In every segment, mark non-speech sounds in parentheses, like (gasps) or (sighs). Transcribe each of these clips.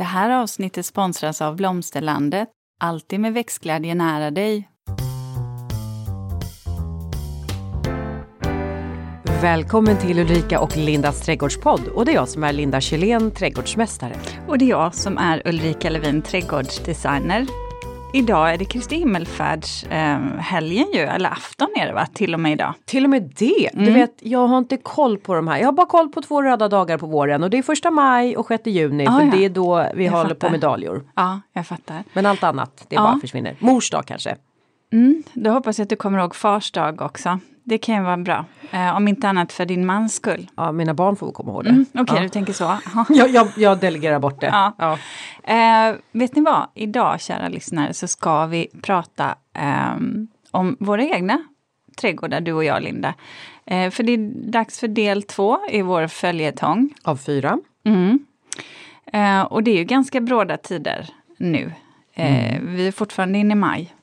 Det här avsnittet sponsras av Blomsterlandet. Alltid med växtglädje nära dig. Välkommen till Ulrika och Lindas trädgårdspodd. Och det är jag som är Linda Kjellén, trädgårdsmästare. Och det är jag som är Ulrika Levin, trädgårdsdesigner. Idag är det Kristi himmelfärdshelgen eh, ju, eller afton är det va, till och med idag. Till och med det! Mm. Du vet, jag har inte koll på de här. Jag har bara koll på två röda dagar på våren och det är första maj och 6 juni ah, för ja. det är då vi jag håller fattar. på medaljor. Ja, jag fattar. Men allt annat, det ja. bara försvinner. Mors dag kanske. Mm, då hoppas jag att du kommer ihåg fars dag också. Det kan ju vara bra. Eh, om inte annat för din mans skull. Ja, mina barn får komma ihåg det. Mm, Okej, okay, ja. du tänker så. (laughs) jag, jag, jag, delegerar bort det. Ja. ja. Eh, vet ni vad? Idag, kära lyssnare, så ska vi prata eh, om våra egna trädgårdar, du och jag, Linda. Eh, för det är dags för del två i vår följetong. Av fyra. Mm. Eh, och det är ju ganska bråda tider nu. Eh, mm. Vi är fortfarande inne i maj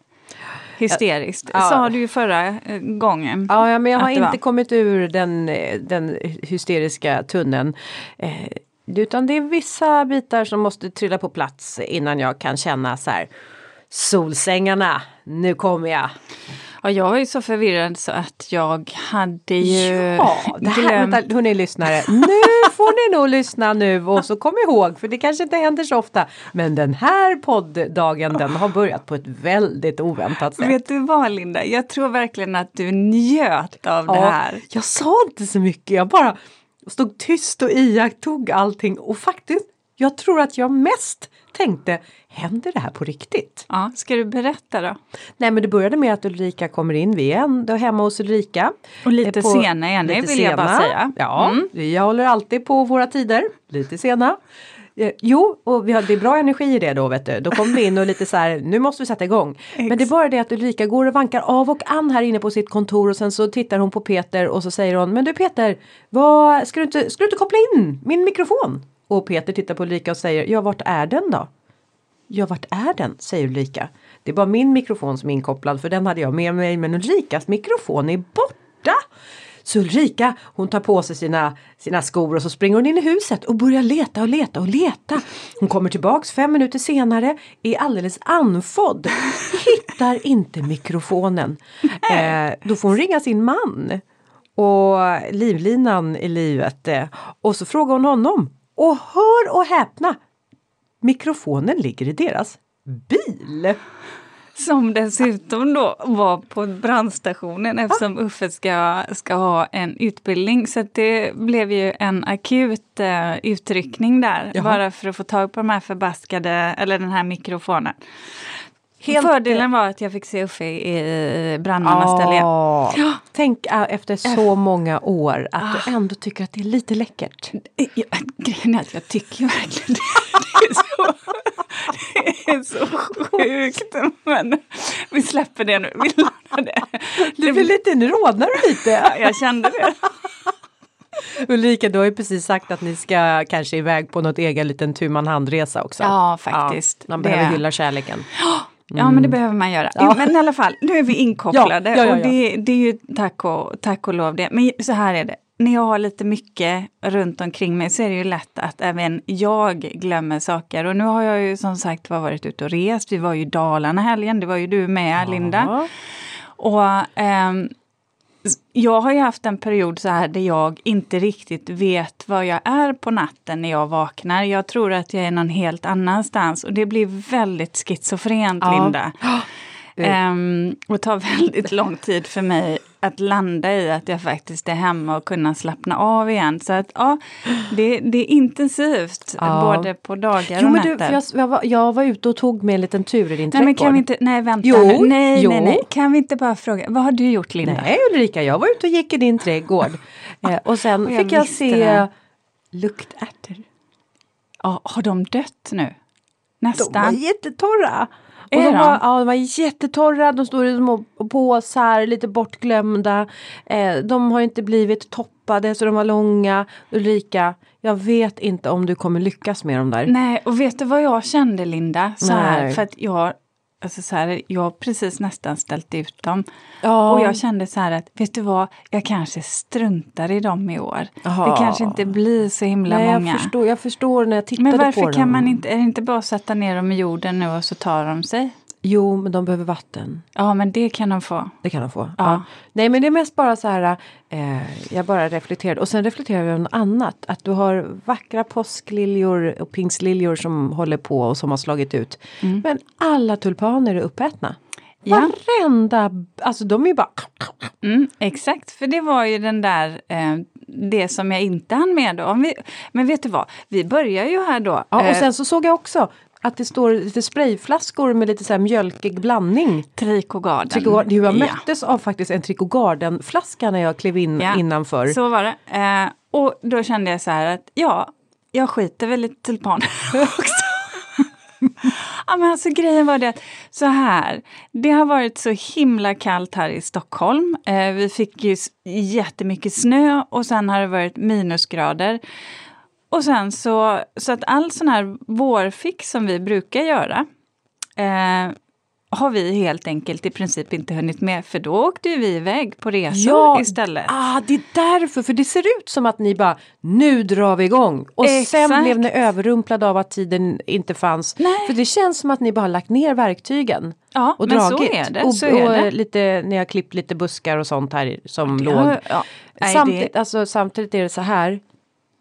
hysteriskt. Ja. Sa du ju förra eh, gången. Ja, men jag har inte kommit ur den, eh, den hysteriska tunneln. Eh, utan det är vissa bitar som måste trilla på plats innan jag kan känna så här Solsängarna, nu kommer jag. Ja, jag var ju så förvirrad så att jag hade ju Ja, det här, glömt... vänta, hörni lyssnare, nu får ni nog lyssna nu och så kom ihåg, för det kanske inte händer så ofta, men den här podddagen den har börjat på ett väldigt oväntat sätt. Vet du vad Linda, jag tror verkligen att du njöt av ja, det här. Jag sa inte så mycket, jag bara stod tyst och iakttog allting och faktiskt, jag tror att jag mest tänkte, händer det här på riktigt? Ja, ska du berätta då? Nej men det började med att Ulrika kommer in, vi är ändå hemma hos Ulrika. Och lite på, sena är ni vill sena. jag bara säga. Ja, mm. vi håller alltid på våra tider, lite sena. Eh, jo, och vi är bra energi i det då vet du. Då kommer vi in och lite så här, nu måste vi sätta igång. Men det är bara det att Ulrika går och vankar av och an här inne på sitt kontor och sen så tittar hon på Peter och så säger hon, men du Peter, vad, ska, du inte, ska du inte koppla in min mikrofon? Och Peter tittar på Ulrika och säger, ja vart är den då? Ja vart är den? säger Ulrika. Det är bara min mikrofon som är inkopplad för den hade jag med mig men Ulrikas mikrofon är borta. Så Ulrika hon tar på sig sina, sina skor och så springer hon in i huset och börjar leta och leta och leta. Hon kommer tillbaks fem minuter senare, är alldeles anfodd, hittar inte mikrofonen. (laughs) Eh, då får hon ringa sin man och livlinan i livet eh, och så frågar hon honom och hör och häpna! Mikrofonen ligger i deras bil! Som dessutom då var på brandstationen eftersom Uffe ska, ska ha en utbildning. Så det blev ju en akut uh, utryckning där. Jaha. Bara för att få tag på de här förbaskade, eller den här mikrofonen. Helt Fördelen var att jag fick se Uffe i brandmannens ställe ja. Tänk äh, efter så många år att ah. du ändå tycker att det är lite läckert. Ja, grejen är att jag tycker verkligen det. (laughs) Det är så, det är så sjukt. Men vi släpper det nu. Vi det. Du blir lite, nu rodnar du lite. Ja, jag kände det. (laughs) Ulrika, du har ju precis sagt att ni ska kanske iväg på något egen liten tu man handresa också. Ja, faktiskt. Ja, man behöver det... hylla kärleken. Mm. Ja men det behöver man göra. Ja. Men i alla fall, nu är vi (laughs) inkopplade ja, ja, och det, det, är ju tack och, tack och lov det. Men så här är det, när jag har lite mycket runt omkring mig så är det ju lätt att även jag glömmer saker. Och nu har jag ju som sagt varit ute och rest. Vi var ju i Dalarna helgen, det var ju du med Linda. Och um, jag har ju haft en period så här där jag inte riktigt vet var jag är på natten när jag vaknar. Jag tror att jag är någon helt annanstans och det blir väldigt schizofrent, ja. Linda. (gasps) Um, och tar väldigt lång (laughs) tid för mig att landa i att jag faktiskt är hemma och kunna slappna av igen. Så att ja, det, det är intensivt ja. både på dagar jo, och nätter. Du, jag, jag, var, jag var ute och tog med en liten tur i din nej, trädgård. Men kan vi inte, nej vänta jo, nu. Nej, jo. nej, nej. Kan vi inte bara fråga, vad har du gjort Linda? Nej Ulrika, jag var ute och gick i din trädgård. (laughs) eh, och sen och jag fick jag se det. luktärtor. Ja, har de dött nu? Nästan. De var jättetorra. Och de, var, ja, de var jättetorra, de stod i små påsar, lite bortglömda. Eh, de har inte blivit toppade så de var långa. Ulrika, jag vet inte om du kommer lyckas med dem där. Nej, och vet du vad jag kände Linda? Så här, för att jag Alltså så här, jag har precis nästan ställt ut dem. Ja. Och jag kände så här att, vet du vad, jag kanske struntar i dem i år. Aha. Det kanske inte blir så himla Nej, många. Jag förstår, jag förstår när jag tittade på dem. Men varför kan man inte, är det inte bara att sätta ner dem i jorden nu och så tar de sig? Jo, men de behöver vatten. Ja, men det kan de få. Det kan de få. Ja. ja. Nej, men det är mest bara så här. Eh, jag bara reflekterade och sen reflekterar jag över något annat. Att du har vackra påskliljor och pingstliljor som håller på och som har slagit ut. Mm. Men alla tulpaner är uppätna. Ja. Varenda, alltså de är ju bara... Mm, exakt, för det var ju den där eh, det som jag inte hann med då. Vi, men vet du vad, vi börjar ju här då. Ja, och eh, sen så såg jag också att det står lite sprayflaskor med lite så här mjölkig blandning. Trikogarden. Trikogarden. Jag möttes ja. av faktiskt en Trikogarden-flaska när jag klev in ja, innanför. Så var det. Eh, och då kände jag så här att ja, jag skiter väl i tulpaner (laughs) också. ja, men alltså grejen var det att så här, det har varit så himla kallt här i Stockholm. Eh, vi fick ju jättemycket snö och sen har det varit minusgrader. Och sen så, så att all sån här vårfix som vi brukar göra eh, har vi helt enkelt i princip inte hunnit med för då åkte vi iväg på resor ja, istället. Ah, det är därför, för det ser ut som att ni bara nu drar vi igång och Exakt. sen blev ni överrumplade av att tiden inte fanns. Nej. För det känns som att ni bara har lagt ner verktygen. Ja, och men dragit. så är det. Och, så är och det. lite, ni har klippt lite buskar och sånt här som ja, låg. Ja. Samtidigt, det... alltså, samtidigt är det så här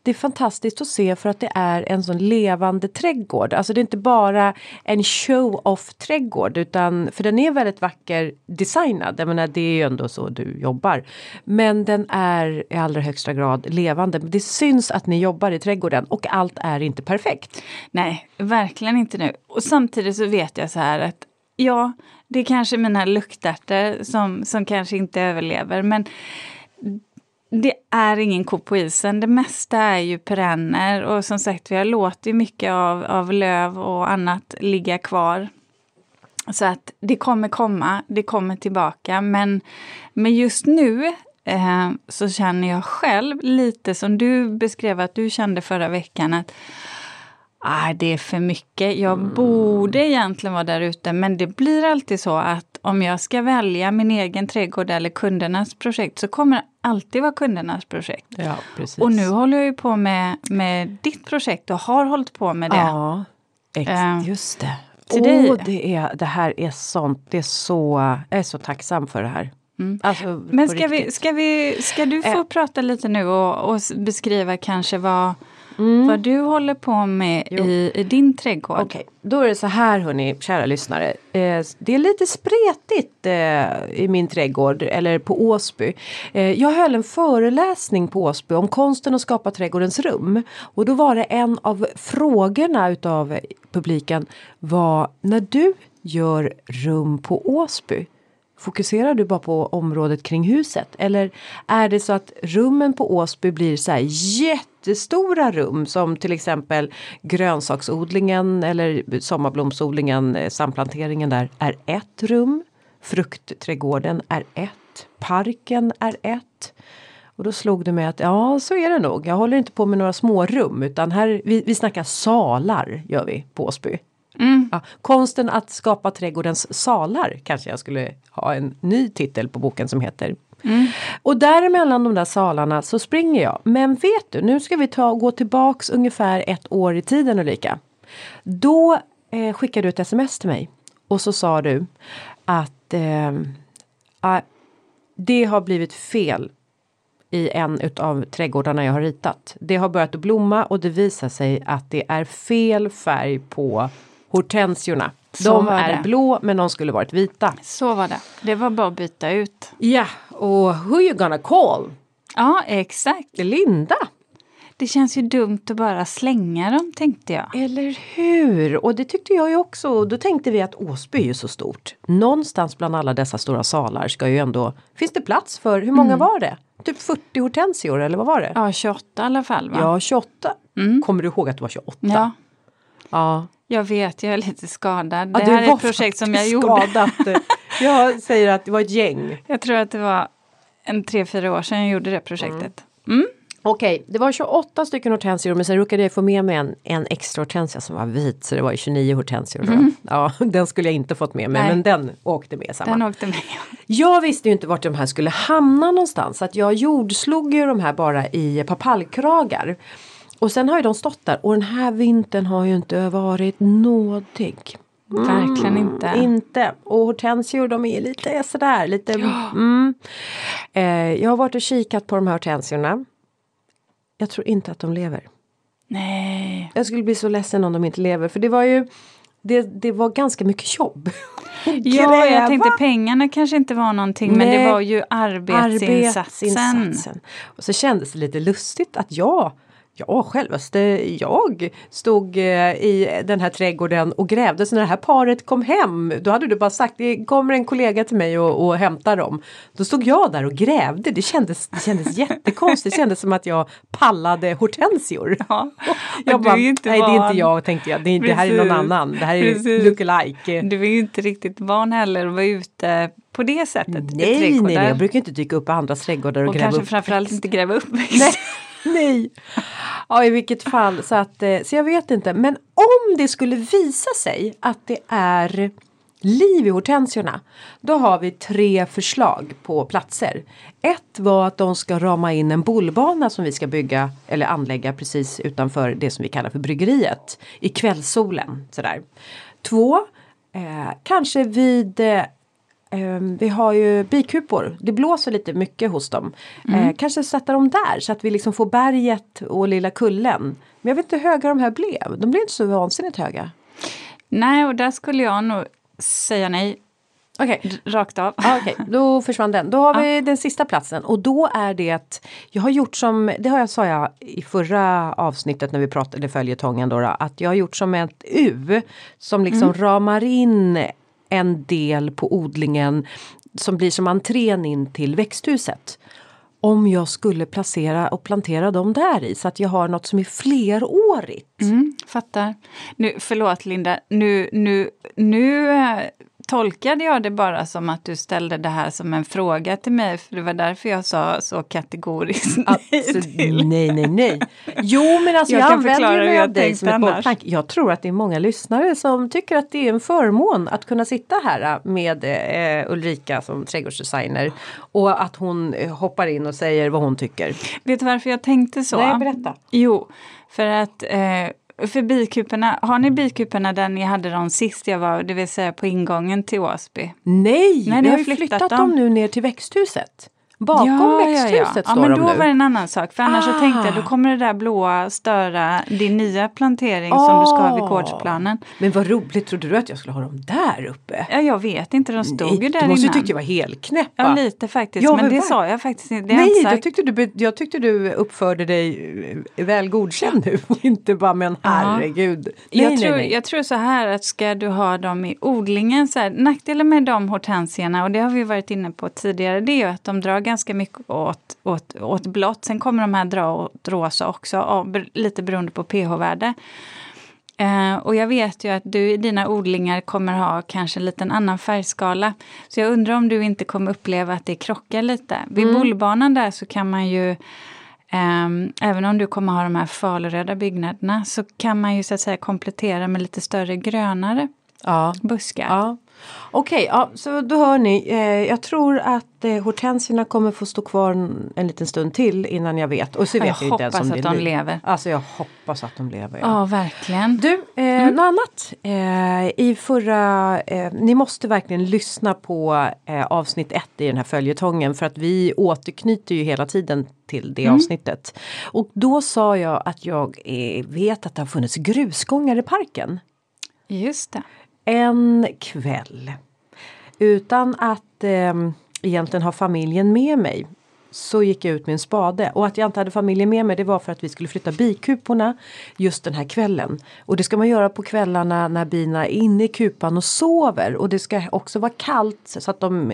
det är fantastiskt att se för att det är en sån levande trädgård. Alltså det är inte bara en show-off trädgård utan för den är väldigt vacker designad. Jag menar det är ju ändå så du jobbar. Men den är i allra högsta grad levande. Det syns att ni jobbar i trädgården och allt är inte perfekt. Nej, verkligen inte nu. Och samtidigt så vet jag så här att ja, det är kanske mina luktärtor som, som kanske inte överlever men det är ingen ko på isen. Det mesta är ju perenner och som sagt vi har låtit mycket av, av löv och annat ligga kvar. Så att det kommer komma, det kommer tillbaka. Men, men just nu eh, så känner jag själv lite som du beskrev att du kände förra veckan att ah, det är för mycket. Jag mm. borde egentligen vara där ute men det blir alltid så att om jag ska välja min egen trädgård eller kundernas projekt så kommer det alltid vara kundernas projekt. Ja, precis. Och nu håller jag ju på med, med ditt projekt och har hållit på med det. Ja, uh, just det. Till oh, det, är, det här är sånt, det är så, jag är så tacksam för det här. Mm. Alltså, Men ska, vi, ska, vi, ska du få äh. prata lite nu och, och beskriva kanske vad Mm. Vad du håller på med i, i, din trädgård. Okej, okay. då är det så här hörni, kära lyssnare. Eh, det är lite spretigt eh, i min trädgård, eller på Åsby. Eh, jag höll en föreläsning på Åsby om konsten att skapa trädgårdens rum. Och då var det en av frågorna utav publiken var när du gör rum på Åsby Fokuserar du bara på området kring huset? Eller är det så att rummen på Åsby blir så här jättestora rum som till exempel grönsaksodlingen eller sommarblomsodlingen, eh, samplanteringen där är ett rum. Fruktträdgården är ett. Parken är ett. Och då slog det mig att ja, så är det nog. Jag håller inte på med några små rum utan här, vi, vi snackar salar gör vi på Åsby. Mm. Ja, konsten att skapa trädgårdens salar kanske jag skulle ha en ny titel på boken som heter. Mm. Och däremellan de där salarna så springer jag. Men vet du, nu ska vi ta gå tillbaks ungefär ett år i tiden Ulrika. Då eh, skickade du ett sms till mig och så sa du att eh, ah, det har blivit fel i en utav trädgårdarna jag har ritat. Det har börjat att blomma och det visar sig att det är fel färg på hortensiorna de är det. blå men de skulle varit vita. Så var det. Det var bara att byta ut. Ja, och who you gonna call? Ja, exakt. Linda. Det känns ju dumt att bara slänga dem tänkte jag. Eller hur! Och det tyckte jag ju också. Och då tänkte vi att Åsby är ju så stort. Någonstans bland alla dessa stora salar ska ju ändå... Finns det plats för, hur många mm. var det? Typ 40 hortensior eller vad var det? Ja, 28 i alla fall va? Ja, 28. Mm. Kommer du ihåg att det var 28? Ja. Ja. Jag vet, jag är lite skadad. Det ja, här är ett projekt som jag gjorde. Skadat. (laughs) jag säger att det var ett gäng. Jag tror att det var en tre, fyra år sedan jag gjorde det projektet. Mm. Mm. Okej, det var 28 stycken hortensior men sen råkade jag få med mig en, en extra hortensia som var vit så det var 29 hortensior. Mm. Ja, (laughs) den skulle jag inte fått med mig Nej. men den åkte med samma. Den åkte med. Jag visste ju inte vart de här skulle hamna någonstans så att jag jordslog ju de här bara i papallkragar. Och sen har ju de stått där och den här vintern har ju inte varit nådig. Mm, Verkligen inte. Inte. Och hortensior de är lite sådär lite. Ja. Mm. Eh, jag har varit och kikat på de här hortensiorna. Jag tror inte att de lever. Nej. Jag skulle bli så ledsen om de inte lever för det var ju det, det var ganska mycket jobb. (laughs) ja, jag tänkte pengarna kanske inte var någonting Nej. men det var ju arbetsinsatsen. arbetsinsatsen. Och så kändes det lite lustigt att jag Ja, självaste jag stod eh, i den här trädgården och grävde så när det här paret kom hem då hade du bara sagt det kommer en kollega till mig och, och hämtar dem. Då stod jag där och grävde. Det kändes, det kändes (laughs) jättekonstigt. Det kändes som att jag pallade hortensior. Ja, (laughs) jag bara, nej det är inte jag tänkte jag. Det, det här är någon annan. Det här är lookalike. Du är ju inte riktigt van heller att vara ute på det sättet. Nej, nej, jag brukar inte dyka upp i andras trädgårdar och, och gräva upp. Och kanske framförallt inte gräva upp nej, (laughs) (laughs) nej. Ja i vilket fall så att eh, så jag vet inte men om det skulle visa sig att det är liv i hortensiorna. Då har vi tre förslag på platser. Ett var att de ska rama in en bollbana som vi ska bygga eller anlägga precis utanför det som vi kallar för bryggeriet. I kvällssolen. Sådär. Två, eh, kanske vid eh, vi har ju bikupor. Det blåser lite mycket hos dem. Mm. Eh, kanske sätta dem där så att vi liksom får berget och lilla kullen. Men jag vet inte hur höga de här blev. De blev inte så vansinnigt höga. Nej, och där skulle jag nog säga nej. Okej. Okay. Rakt av. Ah, okay. då försvann den. Då har ah. vi den sista platsen och då är det att jag har gjort som, det har jag sa jag i förra avsnittet när vi pratade följetongen då, då att jag har gjort som ett U som liksom mm. ramar in en del på odlingen som blir som entrén in till växthuset. Om jag skulle placera och plantera dem där i så att jag har något som är flerårigt. Mm, fattar. Nu, förlåt Linda, nu, nu, nu eh, tolkade jag det bara som att du ställde det här som en fråga till mig, för det var därför jag sa så kategoriskt nej till. Nej, nej, nej. Jo, men alltså jag, jag använder mig av dig som ett bollplank. Jag tror att det är många lyssnare som tycker att det är en förmån att kunna sitta här med eh, Ulrika som trädgårdsdesigner och att hon eh, hoppar in och säger vad hon tycker. Vet du varför jag tänkte så? Nej, berätta. Jo, för att eh, för bikuporna, har ni bikuporna där ni hade dem sist jag var, det vill säga på ingången till Åsby? Nej, Nej vi har flyttat, flyttat dem nu ner till växthuset. Bakom ja, växthuset ja, ja. står ja, men de då nu. var det en annan sak. För annars ah. så tänkte jag då kommer det där blåa störa din nya plantering ah. som du ska ha vid gårdsplanen. Men vad roligt, trodde du att jag skulle ha dem där uppe? Ja, jag vet inte, de stod Nej, ju där innan. Du måste ju tycka jag var helknäppa. Ja, lite faktiskt. Ja, men, men det sa jag faktiskt inte. Nej, jag tyckte, du, jag tyckte du uppförde dig eh, väl godkänd nu och (laughs) inte bara men herregud. Nej, jag, nej, tror, nej. jag tror så här att ska du ha dem i odlingen, så här, nackdelen med de hortensierna och det har vi varit inne på tidigare, det är ju att de drar ganska mycket åt, åt, åt blått. Sen kommer de här dra åt rosa också, lite beroende på pH-värde. Uh, och jag vet ju att du i dina odlingar kommer ha kanske en liten annan färgskala. Så jag undrar om du inte kommer uppleva att det krockar lite. Vid mm. bollbanan där så kan man ju Um, även om du kommer ha de här faluröda byggnaderna så kan man ju så att säga komplettera med lite större grönare ja. buskar. Ja. Okej, okay, ja, så då hör ni. Eh, jag tror att eh, hortensierna kommer få stå kvar en, en liten stund till innan jag vet. Och så vet jag, jag inte ens om att de lever. Alltså jag hoppas att de lever. Ja, ja verkligen. Du, eh, mm. något annat. Eh, I förra, eh, ni måste verkligen lyssna på eh, avsnitt ett i den här följetongen för att vi återknyter ju hela tiden till det mm. avsnittet. Och då sa jag att jag eh, vet att det har funnits grusgångar i parken. Just det en kväll. Utan att eh, egentligen ha familjen med mig så gick jag ut med en spade och att jag inte hade familjen med mig det var för att vi skulle flytta bikuporna just den här kvällen. Och det ska man göra på kvällarna när bina är inne i kupan och sover och det ska också vara kallt så att de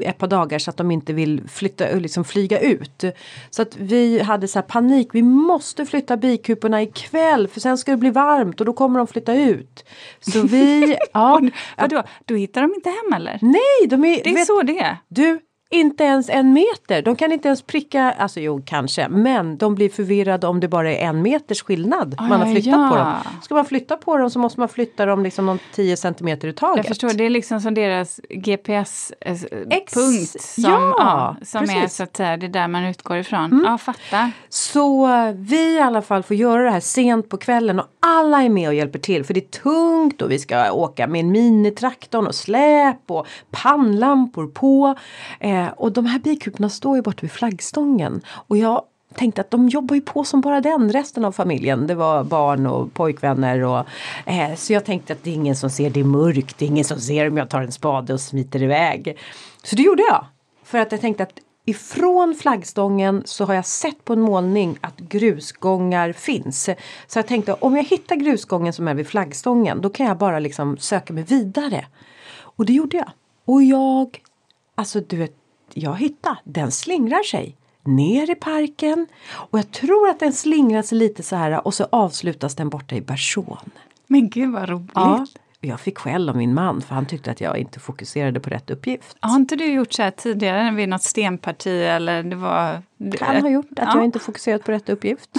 ett par dagar så att de inte vill flytta, liksom flyga ut. Så att vi hade så panik, vi måste flytta bikuporna ikväll för sen ska det bli varmt och då kommer de flytta ut. Så vi, (laughs) ja. Vadå, då hittar de inte hem eller? Nej, de är... Det är vet, så det är. Du, inte ens en meter. De kan inte ens pricka, alltså jo kanske, men de blir förvirrade om det bara är en meters skillnad man har flyttat ja. på dem. Ska man flytta på dem så måste man flytta dem liksom någon 10 centimeter i taget. Jag förstår, det är liksom som deras GPS-punkt som, ja, ja, som är så att säga, det är där man utgår ifrån. Mm. Ja, fattar. Så vi i alla fall får göra det här sent på kvällen och alla är med och hjälper till för det är tungt och vi ska åka med en minitraktorn och släp och pannlampor på. Eh, Eh, och de här bikuporna står ju borta vid flaggstången och jag tänkte att de jobbar ju på som bara den, resten av familjen. Det var barn och pojkvänner och eh, så jag tänkte att det är ingen som ser, det är mörkt, det är ingen som ser om jag tar en spade och smiter iväg. Så det gjorde jag. För att jag tänkte att Ifrån flaggstången så har jag sett på en målning att grusgångar finns. Så jag tänkte om jag hittar grusgången som är vid flaggstången då kan jag bara liksom söka mig vidare. Och det gjorde jag. Och jag, alltså du vet, jag hittade, den slingrar sig ner i parken och jag tror att den slingrar sig lite så här och så avslutas den borta i Bersån. Men gud vad roligt! Ja, jag fick skäll av min man för han tyckte att jag inte fokuserade på rätt uppgift. Har inte du gjort så här tidigare vid något stenparti eller det var? Kan ha gjort att ja. jag inte fokuserat på rätt uppgift.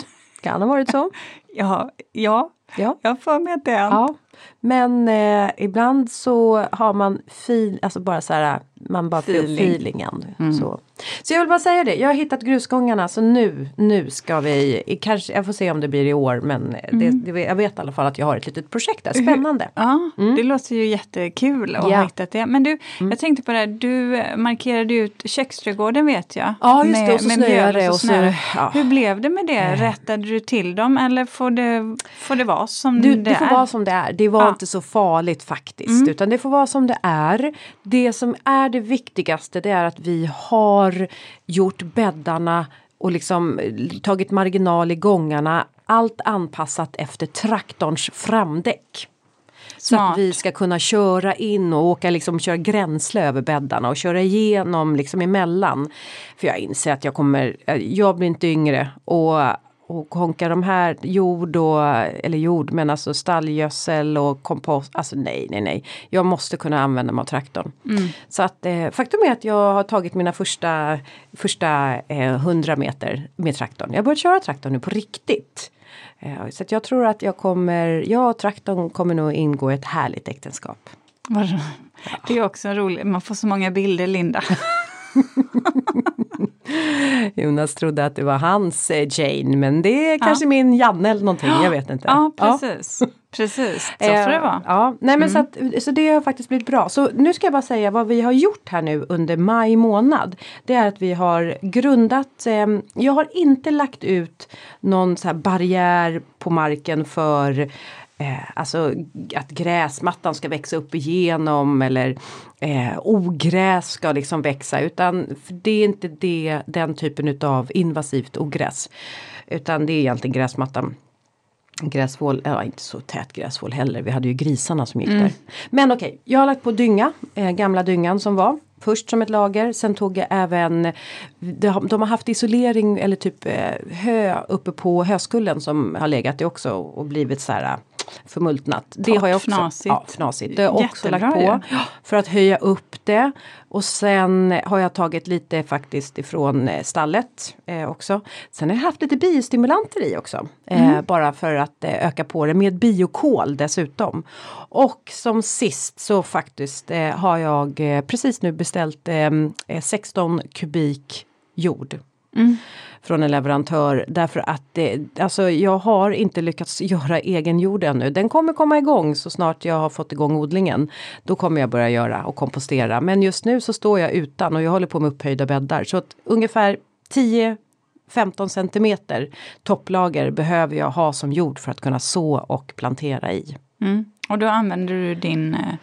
Kan ha varit så. (laughs) ja, ja, ja. jag får med det. Ja. Men eh, ibland så har man fil, alltså bara så här, man bara Feeling. får feelingen. Mm. Så. Så jag vill bara säga det, jag har hittat grusgångarna så nu, nu ska vi, kanske, jag får se om det blir i år men mm. det, det, jag vet i alla fall att jag har ett litet projekt där, spännande. Ja, mm. det låter ju jättekul att ja. ha hittat det. Men du, mm. jag tänkte på det här, du markerade ut köksträdgården vet jag. Ja just det, och så snöade det. Och så, ja. Hur blev det med det? Rättade du till dem eller får det, får det vara som du, det, är? Det får vara som det är, det var ja. inte så farligt faktiskt mm. utan det får vara som det är. Det som är det viktigaste det är att vi har gjort bäddarna och liksom tagit marginal i gångarna. Allt anpassat efter traktorns framdäck. Så att vi ska kunna köra in och åka liksom köra gränsle över bäddarna och köra igenom liksom emellan. För jag inser att jag kommer, jag blir inte yngre och och konka de här jord och, eller jord men alltså stallgödsel och kompost. Alltså nej, nej, nej. Jag måste kunna använda mig av traktorn. Mm. Så att eh, faktum är att jag har tagit mina första, första eh, 100 meter med traktorn. Jag har börjat köra traktorn nu på riktigt. Eh, så jag tror att jag kommer, jag och traktorn kommer nog ingå ett härligt äktenskap. (laughs) Det är också roligt, man får så många bilder Linda. (laughs) (laughs) Jonas trodde att det var hans eh, Jane men det är kanske ja. min Janne eller någonting, jag vet inte. Ja precis, ja. precis, så får det vara. Ja, nej men mm. så, att, så det har faktiskt blivit bra. Så nu ska jag bara säga vad vi har gjort här nu under maj månad. Det är att vi har grundat, eh, jag har inte lagt ut någon så här barriär på marken för eh, alltså att gräsmattan ska växa upp igenom eller eh, ogräs ska liksom växa utan det är inte det, den typen utav invasivt ogräs. Utan det är egentligen gräsmattan. Gräsvål, ja inte så tät gräsvål heller, vi hade ju grisarna som gick mm. där. Men okej, okay, jag har lagt på dynga, eh, gamla dyngan som var. Först som ett lager, sen tog jag även De, de har haft isolering eller typ eh, hö uppe på höskullen som har legat det också och blivit så här förmultnat. Det har jag också, fnasigt. Ja, fnasigt. Det har jag också lagt på ja. för att höja upp det. Och sen har jag tagit lite faktiskt ifrån eh, stallet eh, också. Sen har jag haft lite biostimulanter i också. Eh, mm. bara för att eh, öka på det med biokol dessutom. Och som sist så faktiskt eh, har jag eh, precis nu beställt 16 kubik jord. Mm från en leverantör därför att det, alltså jag har inte lyckats (laughs) göra egen jord ännu. Den kommer komma igång så snart jag har fått igång odlingen. Då kommer jag börja göra och kompostera. Men just nu så står jag utan och jag håller på med upphöjda bäddar. Så att ungefär 10 15 centimeter topplager behöver jag ha som jord för att kunna så och plantera i. Mm. Och då använder du din eh,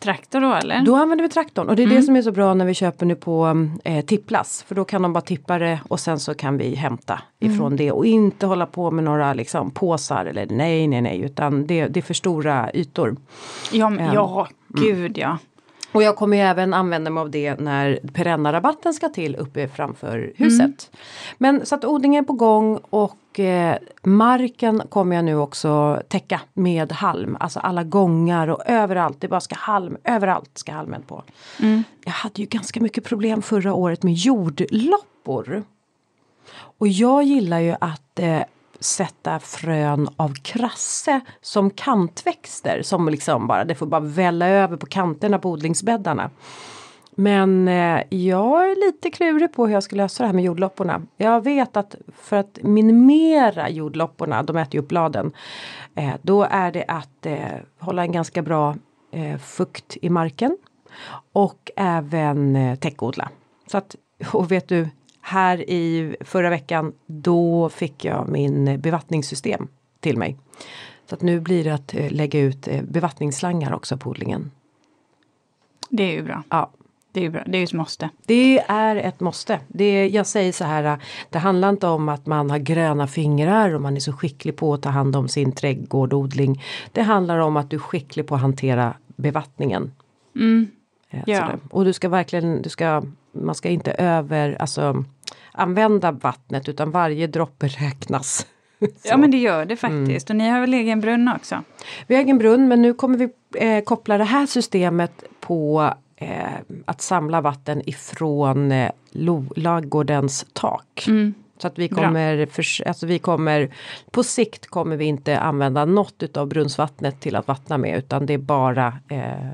traktor då eller? Då använder vi traktorn och det är mm. det som är så bra när vi köper nu på eh, tipplas. För då kan de bara tippa det och sen så kan vi hämta mm. ifrån det och inte hålla på med några liksom påsar eller nej nej nej utan det, det är för stora ytor. Ja, um, ja gud ja. Och jag kommer ju även använda mig av det när perennarabatten ska till uppe framför huset. Mm. Men så att odlingen är på gång och eh, marken kommer jag nu också täcka med halm. Alltså alla gångar och överallt. Det bara ska halm, överallt ska halmen på. Mm. Jag hade ju ganska mycket problem förra året med jordloppor. Och jag gillar ju att eh, sätta frön av krasse som kantväxter som liksom bara, det får bara välla över på kanterna på odlingsbäddarna. Men eh, jag är lite klurig på hur jag ska lösa det här med jordlopporna. Jag vet att för att minimera jordlopporna, de äter ju upp bladen, eh, då är det att eh, hålla en ganska bra eh, fukt i marken och även eh, täckodla. Så att, och vet du, här i förra veckan då fick jag min bevattningssystem till mig. Så att nu blir det att eh, lägga ut eh, bevattningsslangar också på odlingen. Det är ju bra. Ja. Det är ju bra, det är ju ett måste. Det är ett måste. Det, jag säger så här, det handlar inte om att man har gröna fingrar och man är så skicklig på att ta hand om sin trädgårdodling. Det handlar om att du är skicklig på att hantera bevattningen. Mm. Eh, ja. Och du ska verkligen, du ska, man ska inte över, alltså använda vattnet utan varje droppe räknas. (laughs) ja men det gör det faktiskt mm. och ni har väl egen brunn också? Vi har egen brunn men nu kommer vi eh, koppla det här systemet på eh, att samla vatten ifrån eh, ladugårdens tak. Mm. Så att vi kommer, för, alltså vi kommer på sikt kommer vi inte använda något utav brunnsvattnet till att vattna med utan det är bara eh,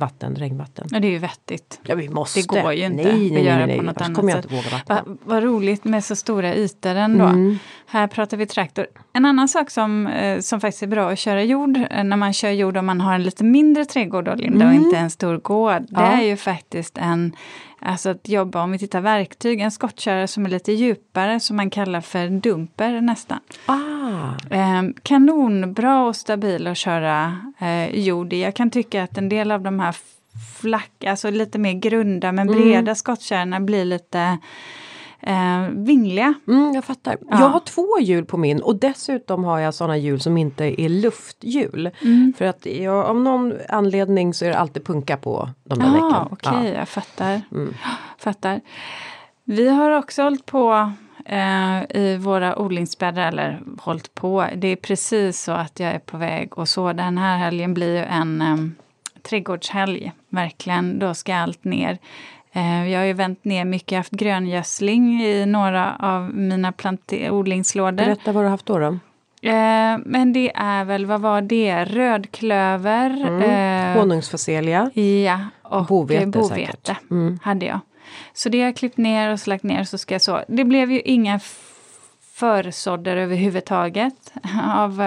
vatten, regnvatten. Ja det är ju vettigt. Ja vi måste. Det går ju inte nej, nej, att göra nej, nej, på något annat kommer jag sätt. Inte våga Vad va roligt med så stora ytor ändå. Mm. Här pratar vi traktor. En annan sak som, eh, som faktiskt är bra att köra jord, eh, när man kör jord om man har en lite mindre trädgård då, Linda, mm. och inte en stor gård. Ja. Det är ju faktiskt en Alltså att jobba, om vi tittar verktyg, en skottkärra som är lite djupare som man kallar för dumper nästan. Ah. Eh, kanonbra och stabil att köra eh, jord i. Jag kan tycka att en del av de här flack, alltså lite mer grunda men mm. breda mm. skottkärrorna blir lite eh, vingliga. Mm, jag fattar. Ja. Jag har två hjul på min och dessutom har jag sådana hjul som inte är lufthjul. Mm. För att jag, av någon anledning så är det alltid punka på de där däcken. Ah, Okej, okay, ja. jag fattar. Mm. (gasps) fattar. Vi har också hållit på eh, i våra odlingsbäddar, eller hållit på. Det är precis så att jag är på väg och så den här helgen blir ju en eh, trädgårdshelg. Verkligen, då ska allt ner. Eh, jag har ju vänt ner mycket, haft gröngödsling i några av mina odlingslådor. Berätta vad du har haft då. då? Eh, men det är väl, vad var det, rödklöver. Mm. Eh, Honungsfacelia. Ja, och bovete, bovete mm. hade jag. Så det har jag klippt ner och slagt ner så ska jag så. Det blev ju inga försådder överhuvudtaget. (laughs) Av,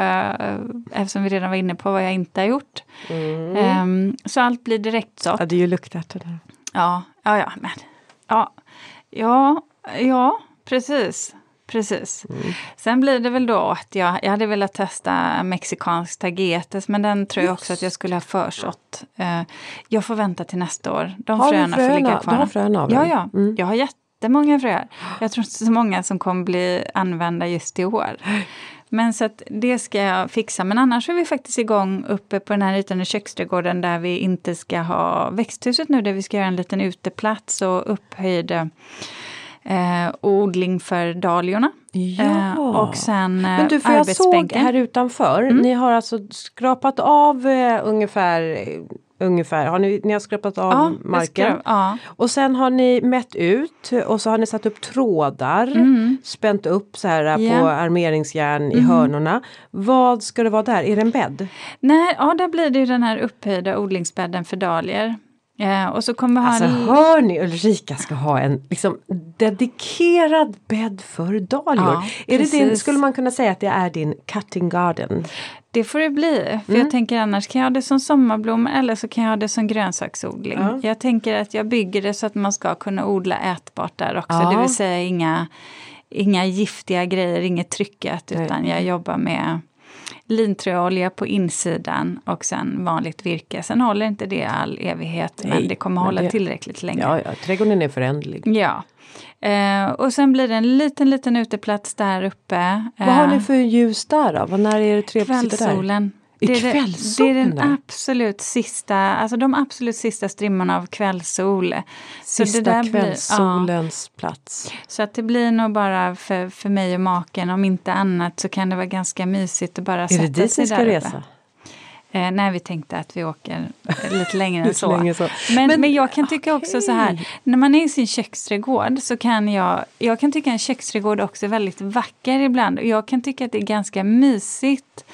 eftersom vi redan var inne på vad jag inte har gjort. Mm. Um, så allt blir direktsått. Ja, det är ju luktärtor där. Ja, ja, ja, men ja, ja, ja, precis. Precis. Mm. Sen blir det väl då att jag, jag hade velat testa mexikansk tagetes men den tror jag också att jag skulle ha försått. Uh, jag får vänta till nästa år. De har fröna, fröna får ligga kvar. Du har fröna av Ja, ja. Mm. Jag har jättemånga fröer. Jag tror inte så många som kommer bli använda just i år. (gasps) Men så att det ska jag fixa. Men annars är vi faktiskt igång uppe på den här ytan i köksträdgården där vi inte ska ha växthuset nu, där vi ska göra en liten uteplats och upphöjd eh, odling för dahliorna. Ja. Eh, och sen eh, Men du, för jag såg här utanför, mm. ni har alltså skrapat av eh, ungefär ungefär. Har ni, ni har skrapat av ja, marken. Ja. Och sen har ni mätt ut och så har ni satt upp trådar. Mm. Spänt upp så här yeah. på armeringsjärn i mm. hörnorna. Vad ska det vara där? Är det en bädd? Nej, ja där blir det den här upphöjda odlingsbädden för dahlior. Ja, och så kommer alltså han... hör ni Ulrika ska ha en liksom, dedikerad bädd för dahlior. Ja, är det din, skulle man kunna säga att det är din cutting garden? Det får det bli. För mm. jag tänker annars kan jag ha det som sommarblom eller så kan jag ha det som grönsaksodling. Ja. Jag tänker att jag bygger det så att man ska kunna odla ätbart där också. Ja. Det vill säga inga, inga giftiga grejer, inget trycket. Utan Nej. jag jobbar med lintröolja på insidan och sen vanligt virke. Sen håller inte det all evighet Nej, men det kommer men hålla det, tillräckligt länge. Ja, ja, trädgården är föränderlig. Ja. Eh, och sen blir det en liten, liten uteplats där uppe. Vad har ni eh, för ljus där då? När är det trevligt Kvällssolen. Det, är det, är den där? absolut sista, alltså de absolut sista strimmorna av kvällssol. Sista det där blir- ja. kvällssolens plats. Så att det blir nog bara för, för mig och maken, om inte annat så kan det vara ganska mysigt att bara Är sätta det dit sig ni ska där uppe. resa? Eh, nej, vi tänkte att vi åker lite längre än (laughs) så. längre så. Men, Men- men, jag kan tycka också så här, när man är i sin köksträdgård så kan jag, jag kan tycka en köksträdgård också är väldigt vacker ibland. Och jag kan tycka att det är ganska mysigt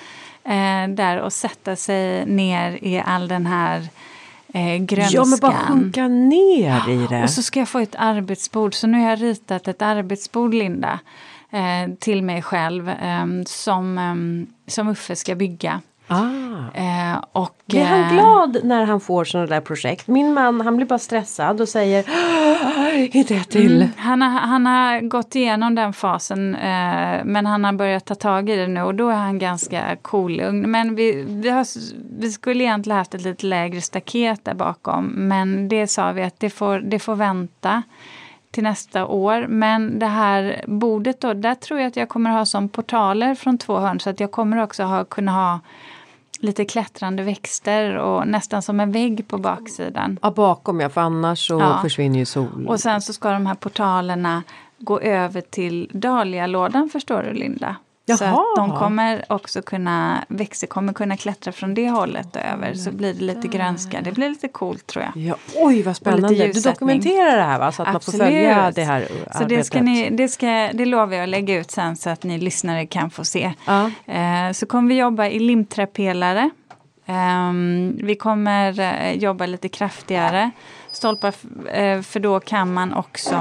eh, där att sätta sig ner i all den här eh, grönskan. Ja men bara sjunka ner i det. Och så ska jag få ett arbetsbord. Så nu har jag ritat ett arbetsbord, Linda, eh, till mig själv eh, som, eh, som Uffe ska bygga. Ah. Eh, och, Blir han eh, glad när han får sådana där projekt? Min man han blir bara stressad och säger Inte ett till. Mm, han, har, han har gått igenom den fasen eh, men han har börjat ta tag i det nu och då är han ganska kolugn. Men vi, vi, har, vi skulle egentligen haft ett lite lägre staket där bakom men det sa vi att det får, det får vänta till nästa år. Men det här bordet då, där tror jag att jag kommer ha som portaler från två hörn så att jag kommer också ha, kunna ha lite klättrande växter och nästan som en vägg på baksidan. Ja bakom ja för annars så Ja. försvinner ju sol. Och sen så ska de här portalerna gå över till dahlialådan förstår du Linda. Så Jaha. att de kommer också kunna, växter kommer kunna klättra från det hållet över så blir det lite grönska. Det blir lite coolt tror jag. Ja, oj vad spännande. Du dokumenterar det här va? Så att man får följa det här Så det, ska arbetet. ni, det, ska, det lovar jag att lägga ut sen så att ni lyssnare kan få se. Ja. Eh, så kommer vi jobba i limträpelare. Ehm, vi kommer eh, jobba lite kraftigare stolpar eh, för då kan man också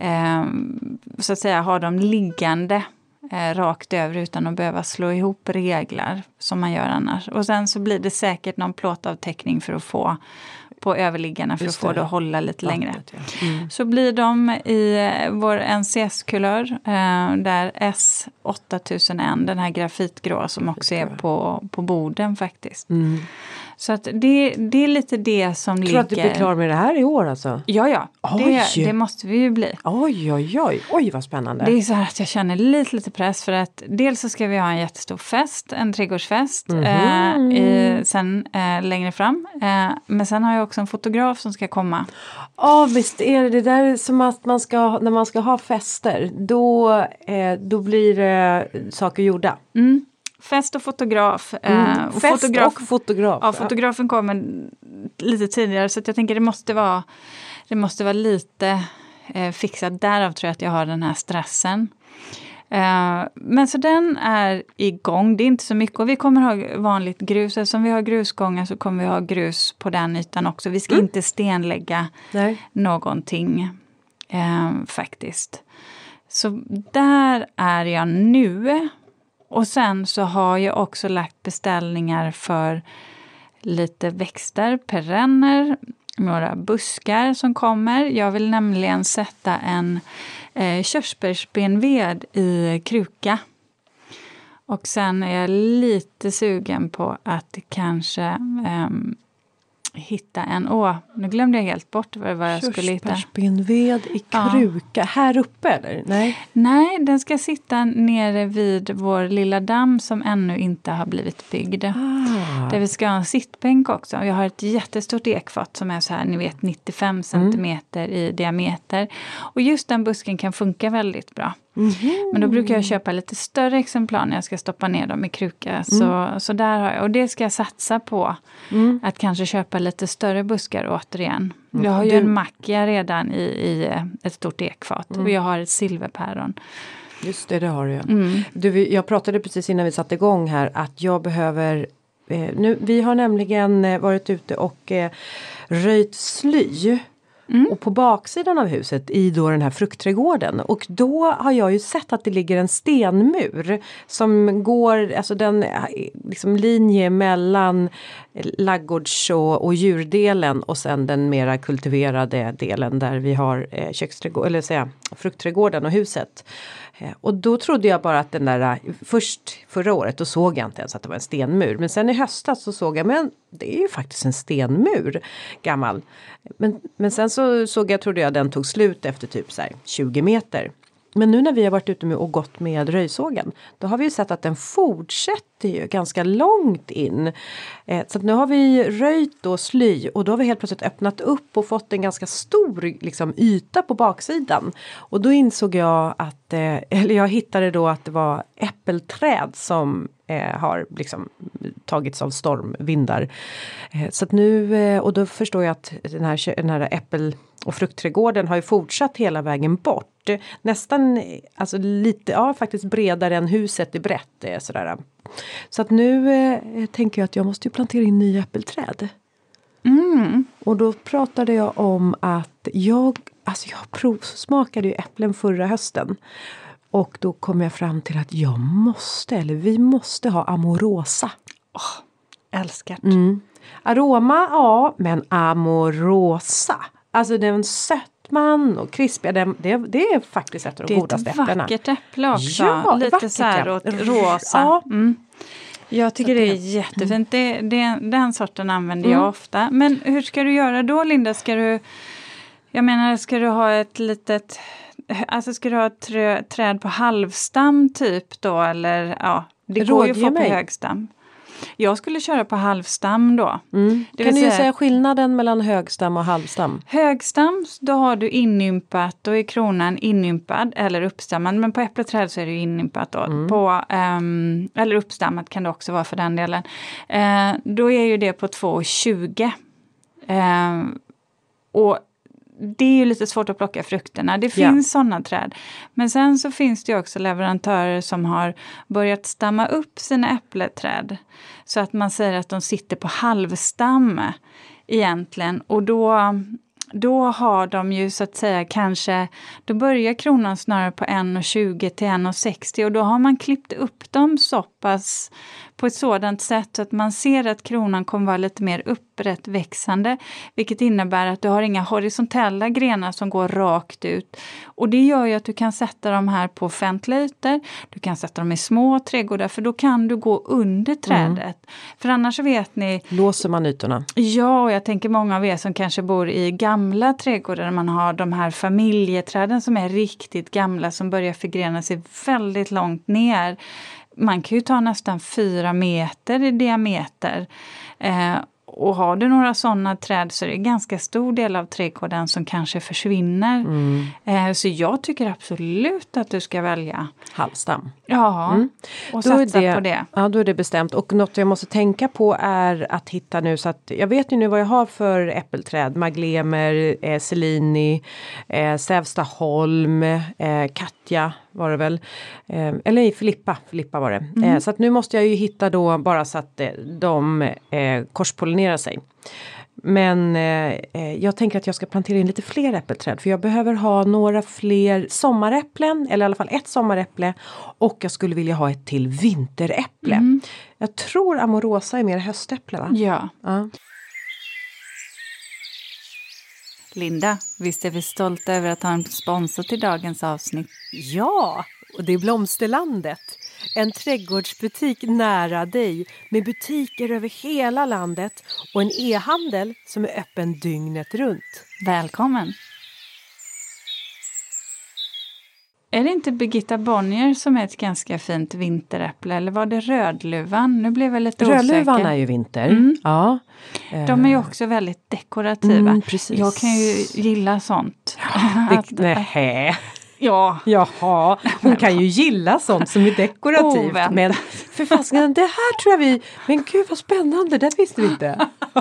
ehm, så att säga ha dem liggande eh, rakt över utan att behöva slå ihop reglar som man gör annars. Och sen så blir det säkert någon plåtavtäckning för att få på överliggarna för Just att få det. att hålla lite längre. Ja. Mm. Så blir de i eh, vår NCS-kulör, eh, där S8001, den här grafitgrå som också är på, på borden faktiskt. Mm. Så att det, det är lite det som Tror ligger... du att du blir klar med det här i år alltså? Ja, ja. Det, det måste vi ju bli. Oj oj oj, oj vad spännande. Det är så här att jag känner lite, lite press för att dels så ska vi ha en jättestor fest, en trädgårdsfest, Mhm. eh, i, sen eh, längre fram. Eh, men sen har jag också en fotograf som ska komma. Ja visst är det det där som att man ska, när man ska ha fester då, eh, då blir saker gjorda. Mm. Fest och fotograf. eh, och Fest fotograf och fotograf. Ja, fotografen kommer lite tidigare så jag tänker det måste vara, det måste vara lite eh, fixat. Därav tror jag att jag har den här stressen. Eh, men så den är igång, det är inte så mycket och vi kommer ha vanligt grus. Eftersom vi har grusgångar så kommer vi ha grus på den ytan också. Vi ska Mm. inte stenlägga Nej. någonting eh, faktiskt. Så där är jag nu. Och sen så har jag också lagt beställningar för lite växter, perenner, några buskar som kommer. Jag vill nämligen sätta en eh, körsbärsbenved i kruka. Och sen är jag lite sugen på att kanske eh, hitta en... Åh, nu glömde jag helt bort vad, vad jag skulle hitta. Körsbärsbenved i Ja. kruka. Här uppe eller? Nej. Nej, den ska sitta nere vid vår lilla damm som ännu inte har blivit byggd. Ah. Där vi ska ha en sittbänk också. Jag har ett jättestort ekfat som är så här, ni vet 95 centimeter i diameter. Och just den busken kan funka väldigt bra. Mhm. Men då brukar jag köpa lite större exemplar när jag ska stoppa ner dem i kruka. Så, så där har jag, och det ska jag satsa på. Mm. Att kanske köpa lite större buskar återigen. Jag har ju en mackia redan i, i eh, ett stort ekfat. Mm. Och jag har ett silverpäron. Just det, det har du. Mm. Du, jag pratade precis innan vi satte igång här att jag behöver eh, nu, Vi har nämligen eh, varit ute och eh, röjt sly. Mm. Och på baksidan av huset i då den här fruktträdgården och då har jag ju sett att det ligger en stenmur som går, alltså den eh, liksom linje mellan eh, laggårds och, och djurdelen och sen den mera kultiverade delen där vi har eh, eller säga fruktträdgården och huset. Eh, och då trodde jag bara att den där, eh, först förra året då såg jag inte ens att det var en stenmur. Men sen i höstas så såg jag, men det är ju faktiskt en stenmur gammal. Men, men sen så såg jag, trodde jag den tog slut efter typ så här 20 meter men nu när vi har varit ute med och gått med röjsågen då har vi sett att den fortsätter ju ganska långt in. Eh, så nu har vi röjt då sly och då har vi helt plötsligt öppnat upp och fått en ganska stor liksom, yta på baksidan. Och då insåg jag att, eh, (laughs) eller jag hittade då att det var äppelträd som eh, har liksom tagits av stormvindar. Eh, så att nu, eh, och då förstår jag att den här, den här äppel och fruktträdgården har ju fortsatt hela vägen bort. Nästan, alltså lite, ja faktiskt bredare än huset är brett. Eh, sådär. Så att nu eh, tänker jag att jag måste ju plantera in nya äppelträd. Mm. Och då pratade jag om att jag, alltså jag provsmakade ju äpplen förra hösten. Och då kom jag fram till att jag måste, eller vi måste ha Amorosa. Oh, älskar. Mm. Aroma, ja, men Amorosa. Alltså den sötman och krispiga, det, det, det är faktiskt ett av de godaste äpplena. Det är ett vackert äpple också. Ja, Lite så här åt rosa. Ja. Mm. Jag tycker det, det är jättefint. Det, det, den sorten använder mm. jag ofta. Men hur ska du göra då Linda? Ska du, jag menar, ska du ha ett litet Alltså ska du ha ett trö, träd på halvstam typ då eller ja, det Rådge går ju att få mig. på högstam. Jag skulle köra på halvstam då. Mm. kan du säga, säga skillnaden mellan högstam och halvstam? Högstam, då har du inympat, då är kronan inympad eller uppstammad. Men på äppleträd så är det inympat då. Mm. På, um, eller uppstammat kan det också vara för den delen. Uh, då är ju det på 2,20. Uh, och det är ju lite svårt att plocka frukterna. Det finns ja. sådana träd. Men sen så finns det också leverantörer som har börjat stamma upp sina äppleträd. Så att man säger att de sitter på halvstam egentligen. Och då, då har de ju så att säga kanske, då börjar kronan snarare på 1,20 till 1,60 och då har man klippt upp dem så pass på ett sådant sätt att man ser att kronan kommer vara lite mer upprätt växande. Vilket innebär att du har inga horisontella grenar som går rakt ut. Och det gör ju att du kan sätta dem här på offentliga ytor. Du kan sätta dem i små trädgårdar för då kan du gå under mm. trädet. Mm. För annars vet ni... Låser man ytorna? Ja, och jag tänker många av er som kanske bor i gamla trädgårdar där man har de här familjeträden som är riktigt gamla som börjar förgrena sig väldigt långt ner man kan ju ta nästan fyra meter i diameter. Eh, och har du några sådana träd så är det en ganska stor del av trädgården som kanske försvinner. Mm. Eh, så jag tycker absolut att du ska välja halvstam. Ja, mm. och då satsa det, på det. Ja, då är det bestämt. Och något jag måste tänka på är att hitta nu så att jag vet ju nu vad jag har för äppelträd. Maglemer, eh, Selini, eh, Sävstaholm, eh, Katja var det väl. Eh, eller Filippa, Filippa var det. Mm. Eh, så att nu måste jag ju hitta då bara så att eh, de eh, korspollinerar sig. Men jag tänker att jag ska plantera in lite fler äppelträd för jag behöver ha några fler sommaräpplen eller i alla fall ett sommaräpple och jag skulle vilja ha ett till vinteräpple. Mm. Jag tror Amorosa är mer höstäpple va? Ja. ja. Linda, visst är vi stolta över att ha en sponsor till dagens avsnitt? Ja, och det är Blomsterlandet. En trädgårdsbutik nära dig med butiker över hela landet och en e-handel som är öppen dygnet runt. Välkommen! Är det inte Birgitta Bonnier som är ett ganska fint vinteräpple eller var det Rödluvan? Nu blev jag lite Rödluvan osäker. Rödluvan är ju vinter. Mm. Ja. De är ju också väldigt dekorativa. Mm, jag kan ju gilla sånt. Ja, det, (laughs) Ja. Jaha, hon kan ju gilla sånt som är dekorativt. Men för fasiken, det här tror jag vi... Men gud vad spännande, det visste vi inte. (laughs)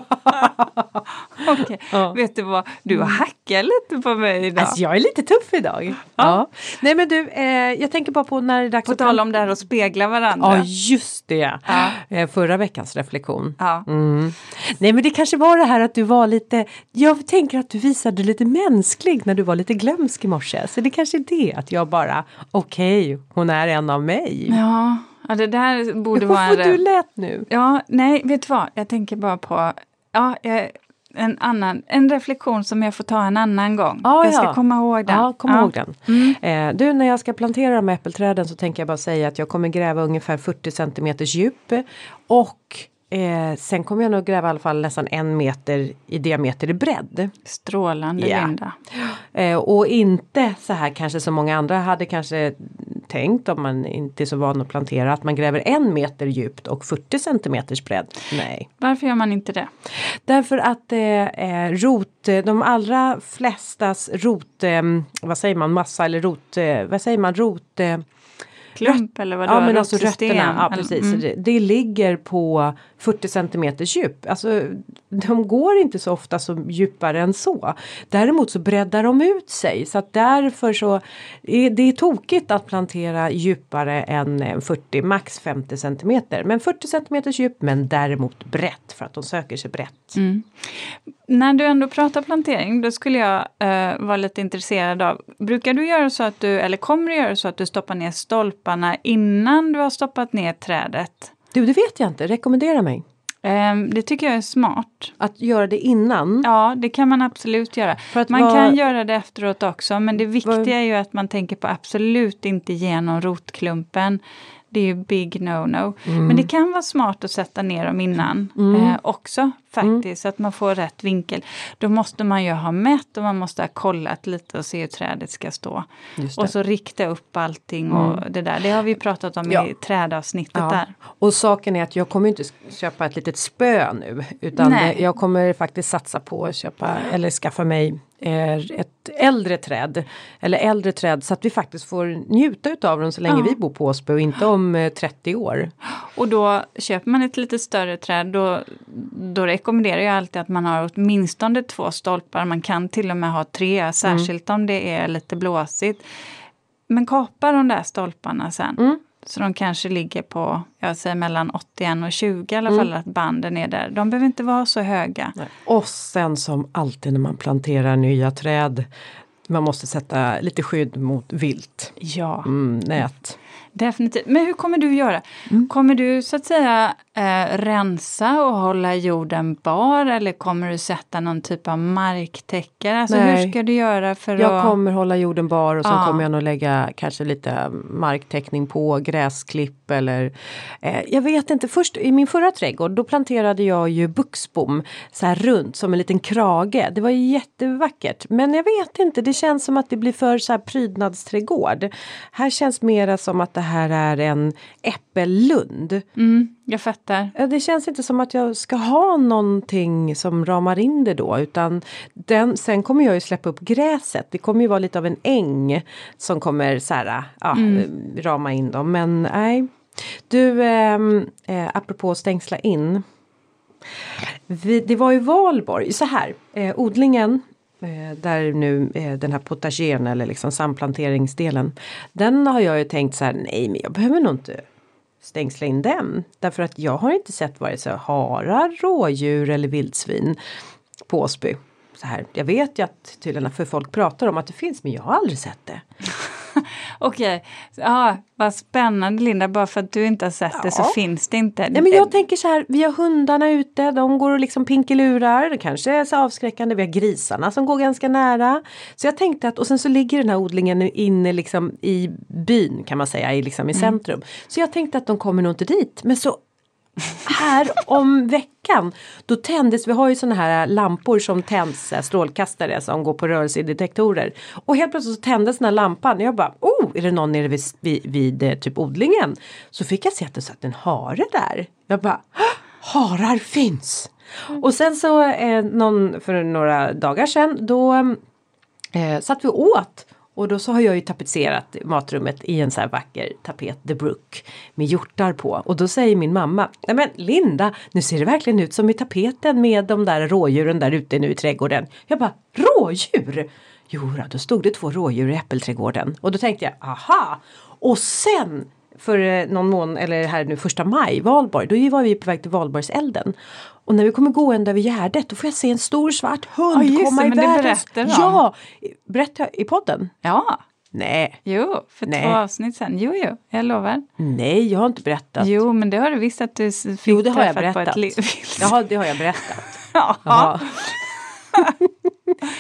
Okej, okay. ja. vet du vad? Du hackar lite på mig idag. Alltså, jag är lite tuff idag. Ja. ja. Nej men du, eh, jag tänker bara på när det är dags På tal om det här att spegla varandra. Ja, just det. Ja. Eh, förra veckans reflektion. Ja. Mm. Nej men det kanske var det här att du var lite... Jag tänker att du visade lite mänsklig när du var lite glömsk i morse. Så det kanske det, att jag bara, okej, okay, hon är en av mig. Ja. Ja, det där borde vara... Vad du lät nu? Ja, nej, vet du vad? Jag tänker bara på... Ja, en, annan, en reflektion som jag får ta en annan gång. Ah, jag ska ja. komma ihåg den. Ja, kom ja. ihåg den. Mm. Eh, du, när jag ska plantera de äppelträden så tänker jag bara säga att jag kommer gräva ungefär 40 centimeters djup. Och eh, sen kommer jag nog gräva i alla fall nästan en meter i diameter i bredd. Strålande Ja. Linda. Eh, och inte så här kanske som många andra hade kanske tänkt om man inte är så van att plantera att man gräver en meter djupt och 40 centimeters bredd. Nej. Varför gör man inte det? Därför att eh, eh, rot, eh, de allra flestas rot, eh, vad säger man, massa eller rot, vad säger man, rot, Klump eller vadå? ja men alltså rötterna, ja precis. mm. Det, det ligger på 40 centimeters djup. Alltså de går inte så ofta så djupare än så. Däremot så breddar de ut sig så att därför så är det är tokigt att plantera djupare än eh, 40, max 50 centimeter. Men 40 centimeters djup men däremot brett för att de söker sig brett. Mm. När du ändå pratar plantering, då skulle jag eh, vara lite intresserad av, brukar du göra så att du, eller kommer du göra så att du stoppar ner stolparna innan du har stoppat ner trädet? Du det vet jag inte, rekommendera mig. Eh, det tycker jag är smart. Att göra det innan. Ja, det kan man absolut göra. För att Man vara- kan göra det efteråt också, men det viktiga Vad- är ju att man tänker på absolut inte genom rotklumpen. Det är ju big no-no. Mm. Men det kan vara smart att sätta ner dem innan eh, också faktiskt, så att man får rätt vinkel. Då måste man ju ha mätt och man måste ha kollat lite och se hur trädet ska stå. Mm. Och så rikta upp allting och det där. Det har vi pratat om Ja. i trädavsnittet Ja. där. Och saken är att jag kommer inte köpa ett litet spö nu utan Nej. jag kommer faktiskt satsa på att köpa eller skaffa mig eh, ett äldre träd. Eller äldre träd så att vi faktiskt får njuta utav dem så länge Ja. vi bor på Åsby och inte om eh, 30 år. Och då köper man ett lite större träd, då, då rekommenderar jag alltid att man har åtminstone två stolpar. Man kan till och med ha tre, särskilt om det är lite blåsigt. Men kapa de där stolparna sen. Mm. Så de kanske ligger på, jag säger mellan 81 och 20 i alla Mm. fall, att banden är där. De behöver inte vara så höga. Och sen som alltid när man planterar nya träd man måste sätta lite skydd mot vilt. Ja, Mm, nät. definitivt. Men hur kommer du göra? Mm. Kommer du så att säga eh, rensa och hålla jorden bar eller kommer du sätta någon typ av marktäckare? Alltså Nej. hur ska du göra för Jag att... kommer hålla jorden bar och sen Ja. kommer jag nog lägga kanske lite marktäckning på, gräsklipp eller eh, Jag vet inte, först i min förra trädgård då planterade jag ju buxbom så här runt som en liten krage. Det var jättevackert men jag vet inte, det känns som att det blir för så här prydnadsträdgård. Här känns mera som att det här är en äppellund. Mm, jag fattar. Det känns inte som att jag ska ha någonting som ramar in det då utan den, sen kommer jag ju släppa upp gräset. Det kommer ju vara lite av en äng som kommer så här, ja, eh, rama in dem. Men nej. Du, ehm, eh, apropå stängsla in. Vi, det var ju valborg, så här, eh, odlingen eh, där nu eh, den här potageren eller liksom samplanteringsdelen. Den har jag ju tänkt så här, nej men jag behöver nog inte stängsla in den. Därför att jag har inte sett vare sig harar, rådjur eller vildsvin på Åsby. Så här. Jag vet ju att tydligen för folk pratar om att det finns men jag har aldrig sett det. (laughs) Okej, ja, vad spännande Linda, bara för att du inte har sett det så Ja. finns det inte. Nej men jag tänker så här, vi har hundarna ute, de går och liksom pinkelurar, det kanske är så avskräckande, vi har grisarna som går ganska nära. Så jag tänkte att, och sen så ligger den här odlingen inne liksom i byn kan man säga, i, liksom i centrum. Så jag tänkte att de kommer nog inte dit, men så här om veckan då tändes, vi har ju sådana här lampor som tänds, eh, strålkastare som går på rörelsedetektorer. Och helt plötsligt så tändes den här lampan och jag bara, oh, är det någon nere vid, vid, vid eh, typ odlingen? Så fick jag se att det satt en hare där. Jag bara, harar finns! Och sen så eh, någon, för några dagar sedan då eh, satt vi och åt och då så har jag ju tapetserat matrummet i en så här vacker tapet, The Brook, med hjortar på. Och då säger min mamma, nej men Linda, nu ser det verkligen ut som i tapeten med de där rådjuren där ute nu i trädgården. Jag bara, rådjur? Jo, då, stod det två rådjur i äppelträdgården. Och då tänkte jag, aha! Och sen för eh, någon månad, eller här nu första maj, valborg, då var vi på väg till valborgselden. Och när vi kommer gående över Gärdet då får jag se en stor svart hund just komma det, i men det världens... berättar de. Ja! Berättar jag i podden? Ja, Nej, jo, för Nej. två avsnitt sen. Jo, jo, jag lovar. nej jag har inte berättat. Jo, men det har du visst att du fick Jo, det har jag berättat. (laughs) Jaha, det har jag berättat. ja. Ja. (laughs)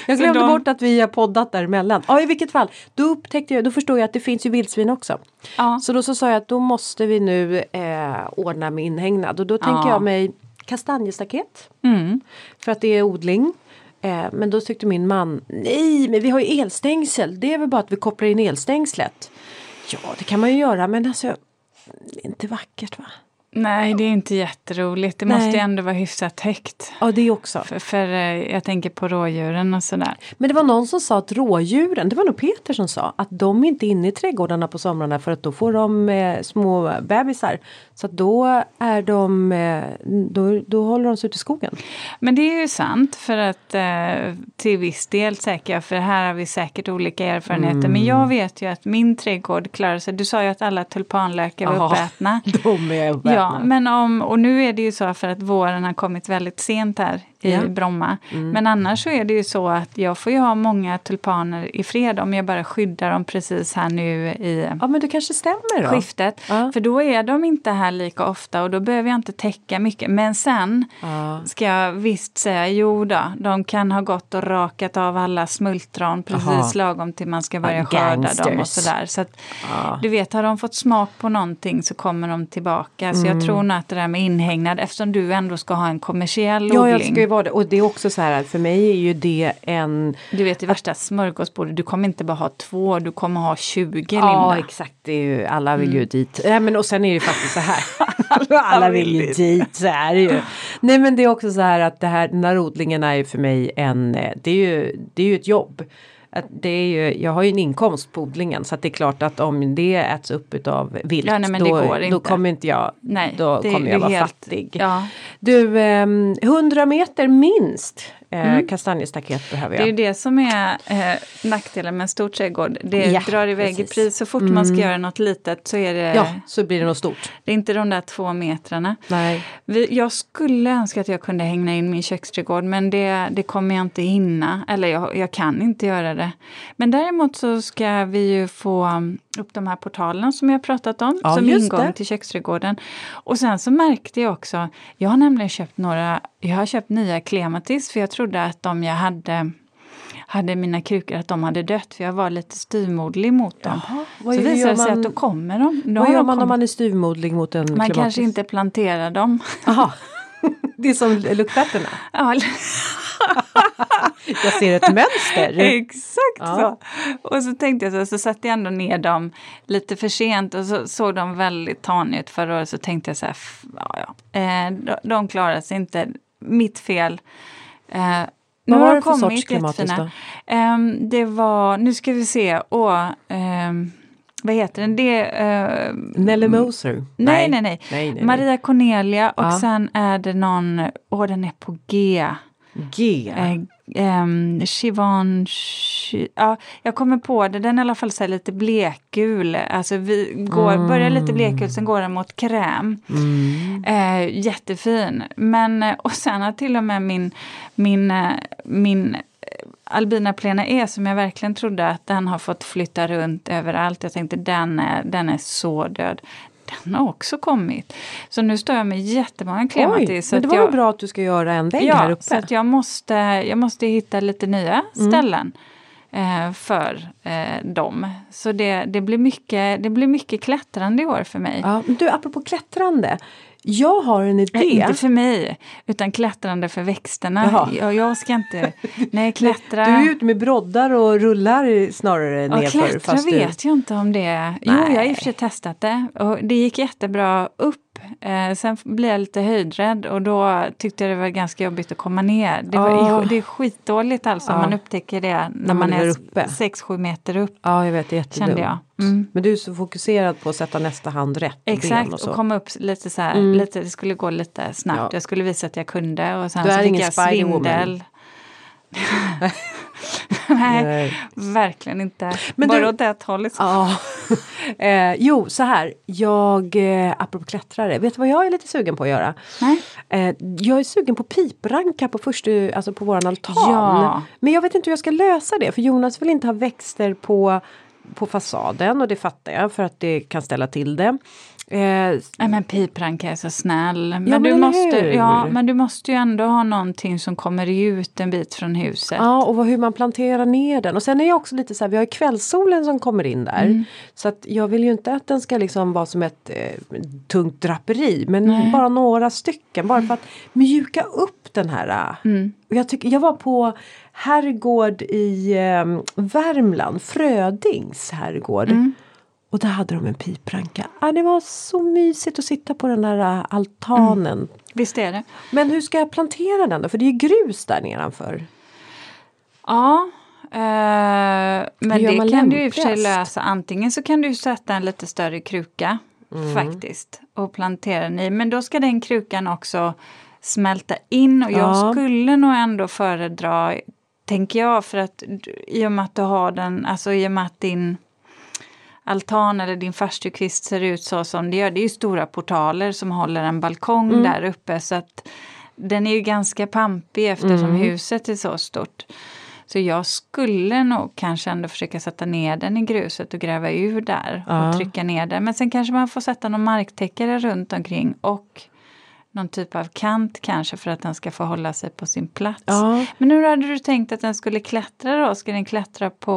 jag glömde de- bort att vi har poddat däremellan. Ja i vilket fall, då upptäckte jag, då förstår jag att det finns ju vildsvin också. Ja. Så då så sa jag att då måste vi nu eh, ordna med inhägnad och då tänker Ja. jag mig kastanjestaket. Mm. För att det är odling. Eh, men då tyckte min man, nej men vi har ju elstängsel, det är väl bara att vi kopplar in elstängslet. Ja det kan man ju göra men alltså, det är inte vackert va? Nej, det är inte jätteroligt. Det Nej. måste ju ändå vara hyfsat högt. Ja det också. För, för eh, jag tänker på rådjuren och sådär. Men det var någon som sa att rådjuren, det var nog Peter som sa, att de är inte inne i trädgårdarna på somrarna för att då får de eh, små bebisar. Så då är de, eh, då, då håller de sig ute i skogen. Men det är ju sant för att eh, till viss del säkert, för här har vi säkert olika erfarenheter. Mm. Men jag vet ju att min trädgård klarar sig. Du sa ju att alla tulpanlökar var uppätna. (laughs) De är uppätna. Ja, men om, och nu är det ju så för att våren har kommit väldigt sent här i Ja. Bromma. Men annars så är det ju så att jag får ju ha många tulpaner i fred om jag bara skyddar dem precis här nu i Ja men det kanske stämmer då. skiftet. Ja. För då är de inte här lika ofta och då behöver jag inte täcka mycket. Men sen Ja. ska jag visst säga, jo då, de kan ha gått och rakat av alla smultron precis Aha. lagom till man ska börja Ja, skörda dem och sådär. Så att, du vet, har de fått smak på någonting så kommer de tillbaka. Så Mm. jag tror nog att det där med inhägnad, eftersom du ändå ska ha en kommersiell odling. Vara det. Och det är också så här, för mig är ju det en... Du vet det värsta smörgåsbordet, du kommer inte bara ha två, du kommer ha 20 Ja, Linda. exakt. Det är ju, alla vill ju dit. Nej, men och sen är det ju faktiskt så här. (laughs) alla vill ju dit, så är det ju. Nej, men det är också så här att det här, den här odlingen är ju för mig en, eh, det är ju, det är ju ett jobb. Att det är ju, jag har ju en inkomst på odlingen så att det är klart att om det äts upp utav vilt Ja, nej, då, då kommer inte jag, Nej, då det- kommer jag vara helt- fattig. Ja. Du, ehm, 100 meter minst eh, kastanjestaket behöver Det är jag. det som är eh, nackdelen med en stor trädgård. Det Ja, drar iväg precis. i pris. Så fort man ska göra något litet så är det, Ja, så blir det något stort. det är inte de där två metrarna. Nej. Vi, jag skulle önska att jag kunde hänga in min köksträdgård men det, det kommer jag inte hinna. Eller jag, jag kan inte göra det. Men däremot så ska vi ju få upp de här portalerna som jag pratat om. Ja, som ingång det. till köksträdgården. Och sen så märkte jag också, jag har nämligen köpt några, jag har köpt nya klematis för jag trodde att de jag hade hade mina krukor att de hade dött för jag var lite styvmoderlig mot dem. Jaha, så visade det sig man- att då kommer de. Då Vad gör man om kommit- man är styvmoderlig mot en man klimatis? kanske inte planterar dem. Aha. (laughs) Det är som luktärtorna. Ja, (laughs) Jag ser ett mönster. Exakt Ja. så. Och så tänkte jag så, så satte jag ändå ner dem lite för sent och så såg de väldigt taniga ut förra året. Så tänkte jag så här, ja, ja. Eh, de, de klarar sig inte. Mitt fel. Eh, nu Vad var har det de för sorts kommit klimatis jättefina. då? Ehm, det var, nu ska vi se, åh, ehm, vad heter den? Det, eh, Nelly Moser? Nej, nej, nej. nej, nej. Maria Cornelia och Ja. sen är det någon, åh den är på G. G. Eh, ehm, Chivan, Chi- ja, jag kommer på det, den är i alla fall så lite blekgul. Alltså vi går, börjar lite blekgul, sen går den mot kräm. Mm. Eh, jättefin. Men, eh, och sen har till och med min, min, eh, min eh, Albina plena E som jag verkligen trodde att den har fått flytta runt överallt. Jag tänkte den är, den är så död. Den har också kommit. Så nu står jag med jättemånga Oj, klematis. så men det var jag, bra att du ska göra en vägg här Ja, uppe. så att jag måste, jag måste hitta lite nya Mm. ställen eh, för eh, dem. Så det, det, blir mycket, det blir mycket klättrande i år för mig. Ja, du, apropå klättrande. Jag har en idé. Nej, inte för mig, utan klättrande för växterna. Jaha. Jag, jag ska inte... Nej, (laughs) klättra... Du är ute med broddar och rullar snarare Ja, nerför. klättra fast du... vet jag inte om det. Jo, Nej. jag har i och för sig testat det. Och det gick jättebra upp. Eh, sen blev jag lite höjdrädd och då tyckte jag det var ganska jobbigt att komma ner. Det, var, Ah. det är skitdåligt alltså Ja. man upptäcker det när, man man, är är uppe. 6-7 meter upp. Ja, jag vet, det är jättedumt. Jag. Mm. Men du är så fokuserad på att sätta nästa hand rätt. Exakt, och och, komma upp lite så här, Mm. lite, det skulle gå lite snabbt. Ja. Jag skulle visa att jag kunde och sen Du så fick jag svindel. (laughs) (laughs) Nej, Nej. verkligen inte. Men Bara du- åt ett håll. Liksom. Ja. (laughs) eh, jo, så här. Jag, eh, apropå klättrare, vet du vad jag är lite sugen på att göra? Nej. Eh, jag är sugen på piprankar på, första, alltså på våran altan. Ja. Men jag vet inte hur jag ska lösa det för Jonas vill inte ha växter på, på fasaden och det fattar jag för att det kan ställa till det. Eh, Nej men pipranka är så snäll. Men, ja, men du måste, hur? ja, men du måste ju ändå ha någonting som kommer ut en bit från huset. Ja och hur man planterar ner den. Och sen är jag också lite så här, vi har ju kvällssolen som kommer in där. Mm. Så att jag vill ju inte att den ska liksom vara som ett eh, tungt draperi. Men Nej. bara några stycken. Bara för att mjuka upp den här. Mm. Jag, tyck, jag var på herrgård i eh, Värmland, Frödings herrgård. Mm. Och där hade de en pipranka. Ah, det var så mysigt att sitta på den där äh, altanen. Mm. Visst är det. Men hur ska jag plantera den då? För det är grus där nedanför. Ja, eh, men det kan du i och för sig lösa. Antingen så kan du sätta en lite större kruka mm. faktiskt och plantera den i. Men då ska den krukan också smälta in och jag ja. skulle nog ändå föredra, tänker jag, för att i och med att du har den, alltså i och med att din altan eller din farstukvist ser ut så som det gör. Det är ju stora portaler som håller en balkong mm. där uppe så att den är ju ganska pampig eftersom mm. huset är så stort. Så jag skulle nog kanske ändå försöka sätta ner den i gruset och gräva ur där ja. och trycka ner den. Men sen kanske man får sätta någon marktäckare runt omkring och någon typ av kant kanske för att den ska få hålla sig på sin plats. Ja. Men hur hade du tänkt att den skulle klättra då? Ska den klättra på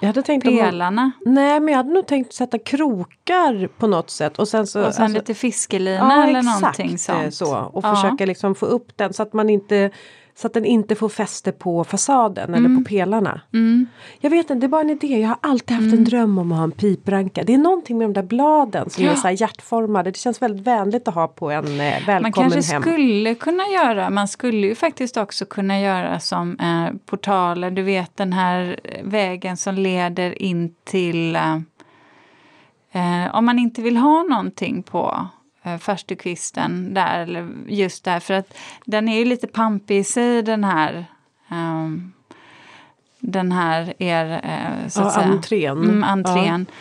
jag hade tänkt pelarna? Man, nej men jag hade nog tänkt sätta krokar på något sätt. Och sen, så, och sen alltså, lite fiskelina ja, eller exakt, någonting sånt. så. Och ja. försöka liksom få upp den så att man inte så att den inte får fäste på fasaden mm. eller på mm. pelarna. Mm. Jag vet inte, det är bara en idé. Jag har alltid haft mm. en dröm om att ha en pipranka. Det är någonting med de där bladen som ja. är så här hjärtformade. Det känns väldigt vänligt att ha på en eh, välkommen hem. Man kanske hem. skulle kunna göra, man skulle ju faktiskt också kunna göra som eh, portaler. Du vet den här vägen som leder in till eh, eh om man inte vill ha någonting på eh, farstukvisten där, eller just där, för att den är ju lite pampig i sig den här um, den här er, eh, så att ja, säga. entrén. Mm, entrén. Ja.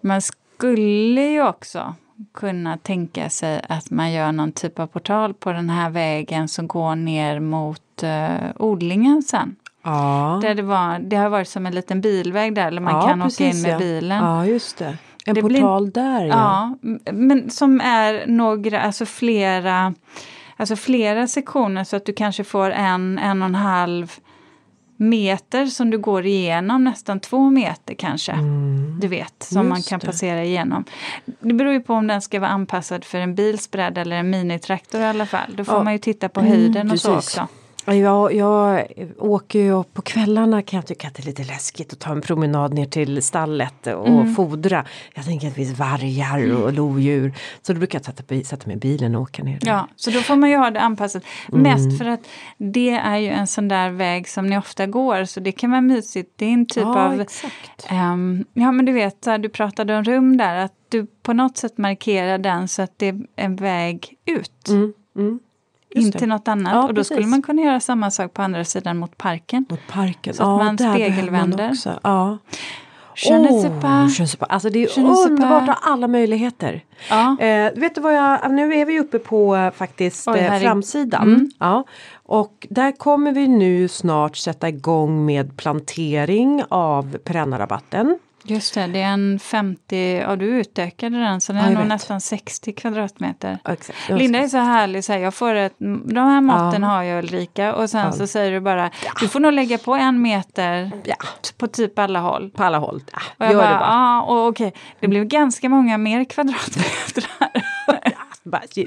Man skulle ju också kunna tänka sig att man gör någon typ av portal på den här vägen som går ner mot eh, odlingen sen. Ja. Där det, var, det har varit som en liten bilväg där, eller man ja, kan precis, åka in med bilen. Ja, just det. En det portal blir, där ja. ja. Men som är några, alltså flera, alltså flera sektioner så att du kanske får en, en och en halv meter som du går igenom, nästan två meter kanske. Mm. Du vet, som Just man kan det. passera igenom. Det beror ju på om den ska vara anpassad för en bilsbredd eller en minitraktor i alla fall. Då får ja. man ju titta på höjden mm, och så också. Jag, jag åker ju på kvällarna kan jag tycka att det är lite läskigt att ta en promenad ner till stallet och mm. fodra. Jag tänker att det finns vargar och lodjur. Så då brukar jag sätta, sätta mig i bilen och åka ner. Där. Ja, så då får man ju ha det anpassat. Mm. Mest för att det är ju en sån där väg som ni ofta går så det kan vara mysigt. Det är en typ ja, av... Um, ja men du vet, du pratade om rum där, att du på något sätt markerar den så att det är en väg ut. Mm. Mm in till något annat. Ja, och då precis. skulle man kunna göra samma sak på andra sidan mot parken. Mot parken. Så att ja, man spegelvänder. Man ja. Je ne sais pas. Alltså det är underbart att ha alla möjligheter. Ja. Eh, vet du vad jag, nu är vi uppe på eh, faktiskt Oj, eh, framsidan. Mm. Ja. Och där kommer vi nu snart sätta igång med plantering av perennarabatten. Just det, det är en 50, ja du utökade den så den ja, är nog vet. nästan 60 kvadratmeter. Exakt, Linda är så härlig, så här, jag får ett, de här måtten ja. har jag Ulrika och sen ja. så säger du bara du får nog lägga på en meter på typ alla håll. På alla håll, ja, och jag gör bara, det bara. Ja, och okej, det blev ganska många mer kvadratmeter.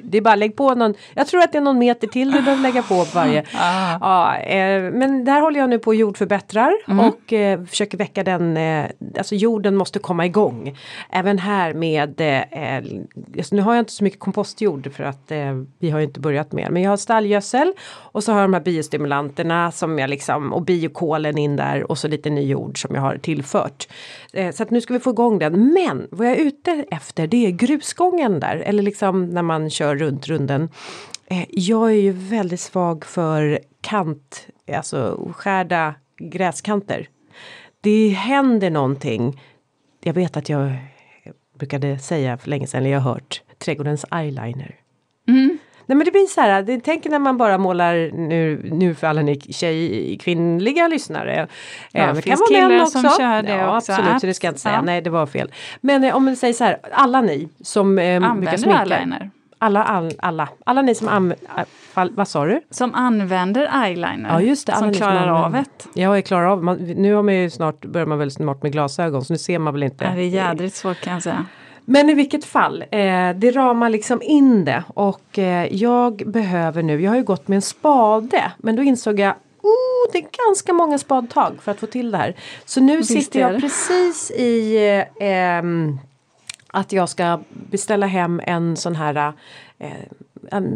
Det är bara lägg på någon, jag tror att det är någon meter till du behöver lägga på varje. (laughs) Ah. Ja, eh, men där håller jag nu på och jordförbättrar mm. och eh, försöker väcka den, eh, alltså jorden måste komma igång. Även här med, alltså nu har jag inte så mycket kompostjord för att eh, vi har inte börjat med men jag har stallgödsel och så har jag de här biostimulanterna som jag liksom och biokolen in där och så lite ny jord som jag har tillfört. Så att nu ska vi få igång den men vad jag är ute efter det är grusgången där eller liksom när man kör runt runden. Eh, jag är ju väldigt svag för kant, alltså skärda gräskanter. Det händer någonting. Jag vet att jag brukade säga för länge sedan, eller jag har hört, trädgårdens eyeliner. Mm. Nej men det blir så här, det, tänk när man bara målar nu, nu för alla ni tjej, kvinnliga lyssnare. Ja, eh, det kan vara män också. som kör det ja, också. Absolut, så det ska jag inte säga, ja. nej det var fel. Men eh, om man säger så här, alla ni som eh, brukar sminka. eyeliner? Alla, all, alla, alla ni som använder, vad sa du? Som använder eyeliner. Ja just det, som klarar som av det. Ja, jag klarar av man, Nu har man ju snart, börjar man väl snart med glasögon så nu ser man väl inte. Ja, det är jädrigt svårt kan jag säga. Men i vilket fall, eh, det ramar liksom in det och eh, jag behöver nu, jag har ju gått med en spade men då insåg jag Oh, det är ganska många spadtag för att få till det här. Så nu Visst sitter jag precis i eh, att jag ska beställa hem en sån här eh,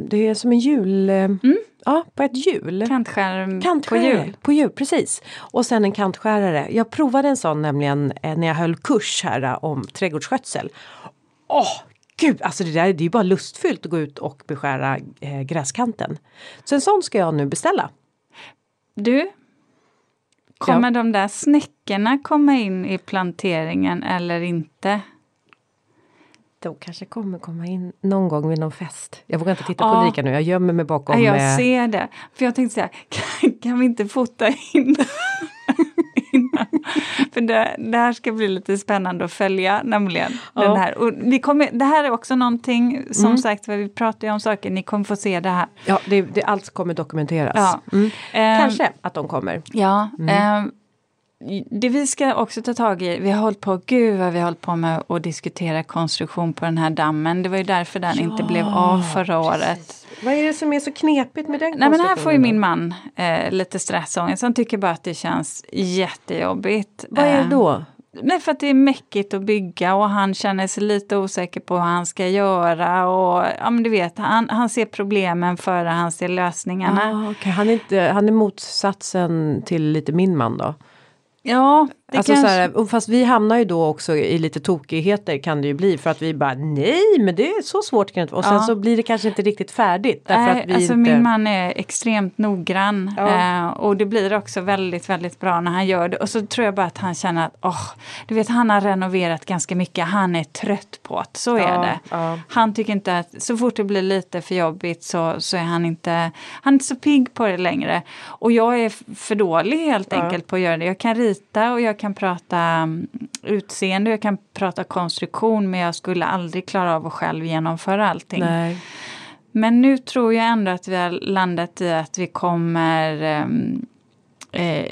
det är som en jul... Eh, mm. Ja, på ett hjul. Kantskärm Kantskärare, på hjul. På hjul, precis. Och sen en kantskärare. Jag provade en sån nämligen eh, när jag höll kurs här eh, om trädgårdsskötsel. Åh, gud, alltså det där det är ju bara lustfyllt att gå ut och beskära eh, gräskanten. Så en sån ska jag nu beställa. Du, kommer ja. de där snäckorna komma in i planteringen eller inte? De kanske kommer komma in någon gång vid någon fest. Jag vågar inte titta ja. på Ulrika nu, jag gömmer mig bakom. Jag eh... ser det. För jag tänkte säga, (laughs) kan, kan vi inte fota in (laughs) innan? För det, det, här ska bli lite spännande att följa nämligen. Ja. Den här. Och vi kommer, det här är också någonting, som mm. sagt, vi pratar ju om saker, ni kommer få se det här. Ja, det, det allt kommer dokumenteras. Ja. Mm. Um, Kanske att de kommer. Ja. Mm. Um, det vi ska också ta tag i, vi har hållit på, gud vad vi har hållit på med att diskutera konstruktion på den här dammen. Det var ju därför den ja, inte blev av förra året. Vad är det som är så knepigt med den Nej men här får ju min man eh, lite stressångest. Han tycker bara att det känns jättejobbigt. Vad är det då? Eh, nej för att det är mäckigt att bygga och han känner sig lite osäker på hur han ska göra. Och, ja men du vet, han, han ser problemen före han ser lösningarna. Ah, okay. han, är inte, han är motsatsen till lite min man då? Ja, det alltså kanske... så här, fast vi hamnar ju då också i lite tokigheter kan det ju bli för att vi bara nej men det är så svårt kan det Och sen ja. så blir det kanske inte riktigt färdigt. Därför äh, att vi alltså inte... min man är extremt noggrann ja. eh, och det blir också väldigt väldigt bra när han gör det. Och så tror jag bara att han känner att oh, du vet han har renoverat ganska mycket, han är trött på det. Så är ja, det. Han tycker inte att så fort det blir lite för jobbigt så, så är han inte, han är inte så pigg på det längre. Och jag är för dålig helt enkelt på att göra det. Jag kan rita och jag kan prata mm, utseende, jag kan prata konstruktion men jag skulle aldrig klara av att själv genomföra allting. Nej. Men nu tror jag ändå att vi har landat i att vi kommer ehm, eh,